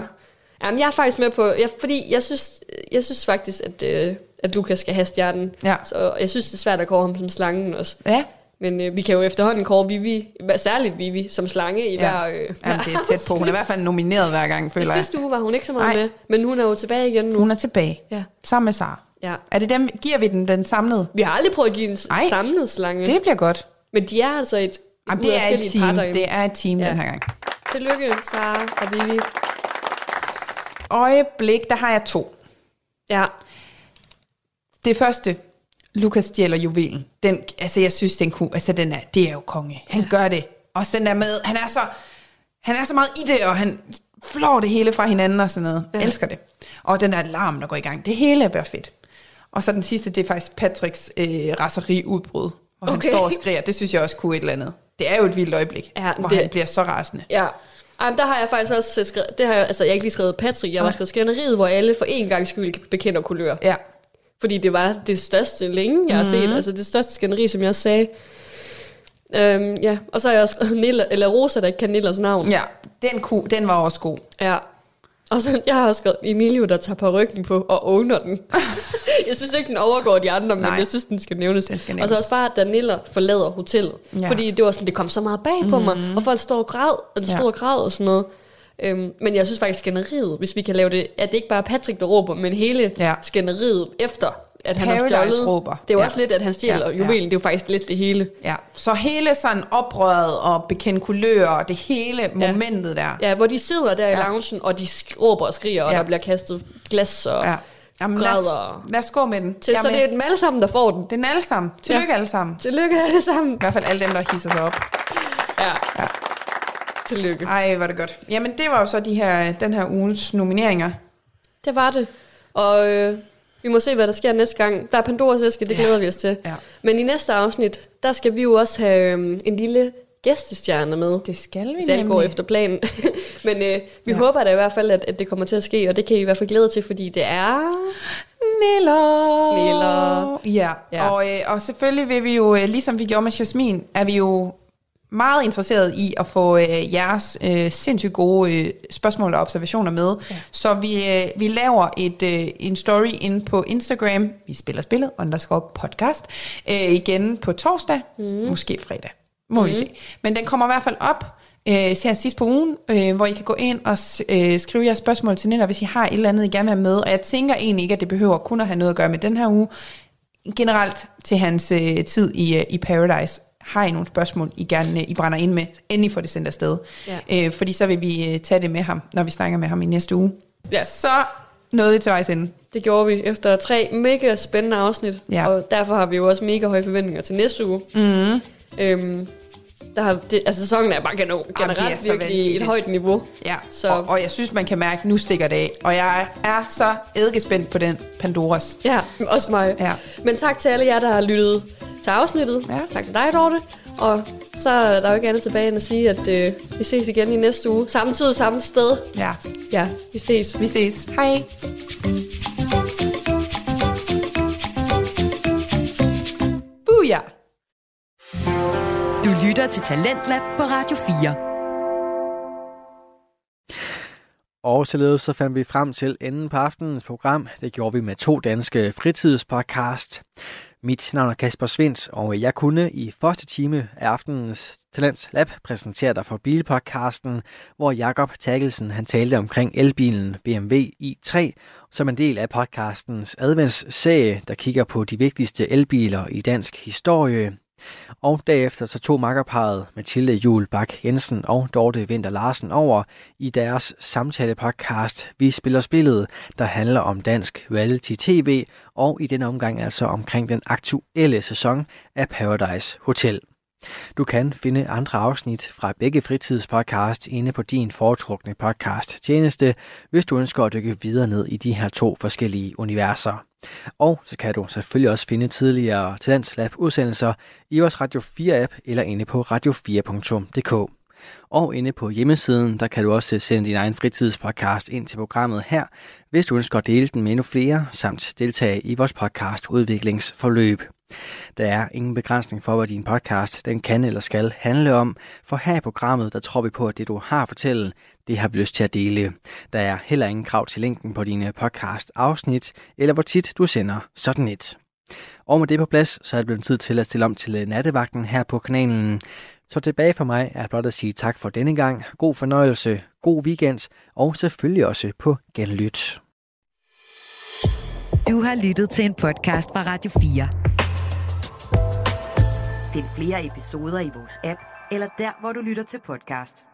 Jamen, jeg er faktisk med på, jeg, fordi jeg synes, jeg synes faktisk, at, øh, at Lukas skal have stjernen. Ja. Så jeg synes, det er svært at kåre ham som slangen også. Ja. Men øh, vi kan jo efterhånden kåre Vivi, særligt Vivi, som slange i ja. hver... Øh, Jamen, det er tæt på. Hun er i hvert fald nomineret hver gang, føler jeg. sidste uge var hun ikke så meget Nej. med, men hun er jo tilbage igen nu. Hun er tilbage. Ja. Sammen med Sara. Ja. Er det dem, giver vi den, den samlede? Vi har aldrig prøvet at give en Ej, samlet slange. det bliver godt. Men de er altså et Jamen, det er et team. Det er et team ja. den her gang. Tillykke, Sara og Vivi. Øjeblik, der har jeg to. Ja. Det første, Lukas stjæler juvelen. Den, altså, jeg synes, den kunne, altså, den er, det er jo konge. Han ja. gør det. Og den der med, han er så, han er så meget i det, og han flår det hele fra hinanden og sådan noget. Ja. Elsker det. Og den der alarm, der går i gang. Det hele er bare fedt. Og så den sidste, det er faktisk Patricks øh, raseriudbrud. Hvor okay. han står og skriger. Det synes jeg også kunne et eller andet. Det er jo et vildt øjeblik, ja, hvor det, han bliver så rasende. Ja, Ej, der har jeg faktisk også skrevet, det har jeg, altså jeg har ikke lige skrevet Patrick, jeg har skrevet skænderiet, hvor alle for en gang skyld bekender kulør. Ja. Fordi det var det største længe, jeg har mm-hmm. set. Altså det største skænderi, som jeg også sagde. Øhm, ja, og så har jeg også skrevet Nilla, eller Rosa, der ikke kan Nillers navn. Ja, den, ku, den var også god. Ja. Og så jeg har også skrevet Emilio, der tager på ryggen på og owner den. (laughs) jeg synes ikke, den overgår de andre, men Nej. jeg synes, den skal nævnes. Den skal nævnes. Og så også bare, da Nilla forlader hotellet. Ja. Fordi det var sådan, det kom så meget bag på mm-hmm. mig, og folk står og græd, og det ja. stod og græd og sådan noget. Øhm, men jeg synes faktisk, skænderiet, hvis vi kan lave det, at det ikke bare er Patrick, der råber, men hele ja. skænderiet efter, at han Paradise har stjålet. Råber. Det er jo ja. også lidt, at han stjæler ja, juvelen. Ja. Det er jo faktisk lidt det hele. Ja. Så hele sådan oprøret og bekendt kulør og det hele ja. momentet der. Ja, hvor de sidder der ja. i loungen, og de råber og skriger, og ja. der bliver kastet glas og ja. Jamen, lad, os, lad os gå med den. Til, så det er dem alle sammen, der får den. Det er den alle sammen. Tillykke ja. alle sammen. Tillykke alle sammen. I hvert fald alle dem, der hisser sig op. Ja. ja. Tillykke. Ej, var det godt. Jamen, det var jo så de her, den her ugens nomineringer. Det var det. Og øh, vi må se, hvad der sker næste gang. Der er Pandoras æske, det glæder ja. vi os til. Ja. Men i næste afsnit, der skal vi jo også have øh, en lille gæstestjerne med. Det skal vi Hvis alt går efter planen. (laughs) Men øh, vi ja. håber da i hvert fald, at, at det kommer til at ske, og det kan I i hvert fald glæde til, fordi det er... Niller. Niller. Ja, ja. Og, øh, og selvfølgelig vil vi jo, øh, ligesom vi gjorde med Jasmin, er vi jo meget interesseret i at få øh, jeres øh, sindssygt gode øh, spørgsmål og observationer med. Ja. Så vi, øh, vi laver et øh, en story ind på Instagram. Vi spiller spillet, underscore podcast. Øh, igen på torsdag, mm. måske fredag. Må mm. vi se. Men den kommer i hvert fald op øh, her sidst på ugen, øh, hvor I kan gå ind og øh, skrive jeres spørgsmål til Nina, hvis I har et eller andet, I gerne vil have med. Og jeg tænker egentlig ikke, at det behøver kun at have noget at gøre med den her uge. Generelt til hans øh, tid i, øh, i Paradise har I nogle spørgsmål, I gerne I brænder ind med, endelig får det sendt afsted. Ja. Øh, fordi så vil vi øh, tage det med ham, når vi snakker med ham i næste uge. Ja. Så nåede vi til vejs ende. Det gjorde vi efter tre mega spændende afsnit, ja. og derfor har vi jo også mega høje forventninger til næste uge. Mm. Øhm, der har, det, altså sæsonen er bare generelt Jamen, virkelig et højt niveau. Ja, så. Og, og jeg synes, man kan mærke, at nu stikker det af. Og jeg er så eddikespændt på den Pandoras. Ja, også mig. Ja. Men tak til alle jer, der har lyttet til afsnittet. Ja. Tak til dig, Dorte. Og så er der jo ikke andet tilbage end at sige, at øh, vi ses igen i næste uge. Samme tid, samme sted. Ja. Ja, vi ses. Vi ses. Hej. Booyah! Du lytter til Talentlab på Radio 4. Og således så fandt vi frem til enden på aftenens program. Det gjorde vi med to danske fritidspodcast. Mit navn er Kasper Svens, og jeg kunne i første time af aftenens Talents Lab præsentere dig for bilpodcasten, hvor Jakob Tagelsen han talte omkring elbilen BMW i3, som en del af podcastens adventsserie, der kigger på de vigtigste elbiler i dansk historie. Og derefter så tog makkerparet Mathilde Jul Bak Jensen og Dorte Vinter Larsen over i deres samtale-podcast Vi spiller spillet, der handler om dansk reality-tv, og i den omgang altså omkring den aktuelle sæson af Paradise Hotel. Du kan finde andre afsnit fra begge fritidspodcasts inde på din foretrukne podcast tjeneste, hvis du ønsker at dykke videre ned i de her to forskellige universer. Og så kan du selvfølgelig også finde tidligere Talentlab udsendelser i vores Radio 4 app eller inde på radio4.dk. Og inde på hjemmesiden, der kan du også sende din egen fritidspodcast ind til programmet her, hvis du ønsker at dele den med endnu flere, samt deltage i vores podcast udviklingsforløb. Der er ingen begrænsning for, hvad din podcast den kan eller skal handle om, for her i programmet, der tror vi på, at det du har at fortælle, det har vi lyst til at dele. Der er heller ingen krav til linken på dine podcast afsnit, eller hvor tit du sender sådan et. Og med det på plads, så er det blevet tid til at stille om til nattevagten her på kanalen. Så tilbage for mig er blot at sige tak for denne gang. God fornøjelse, god weekend og selvfølgelig også på genlyt. Du har lyttet til en podcast fra Radio 4. Find flere episoder i vores app, eller der, hvor du lytter til podcast.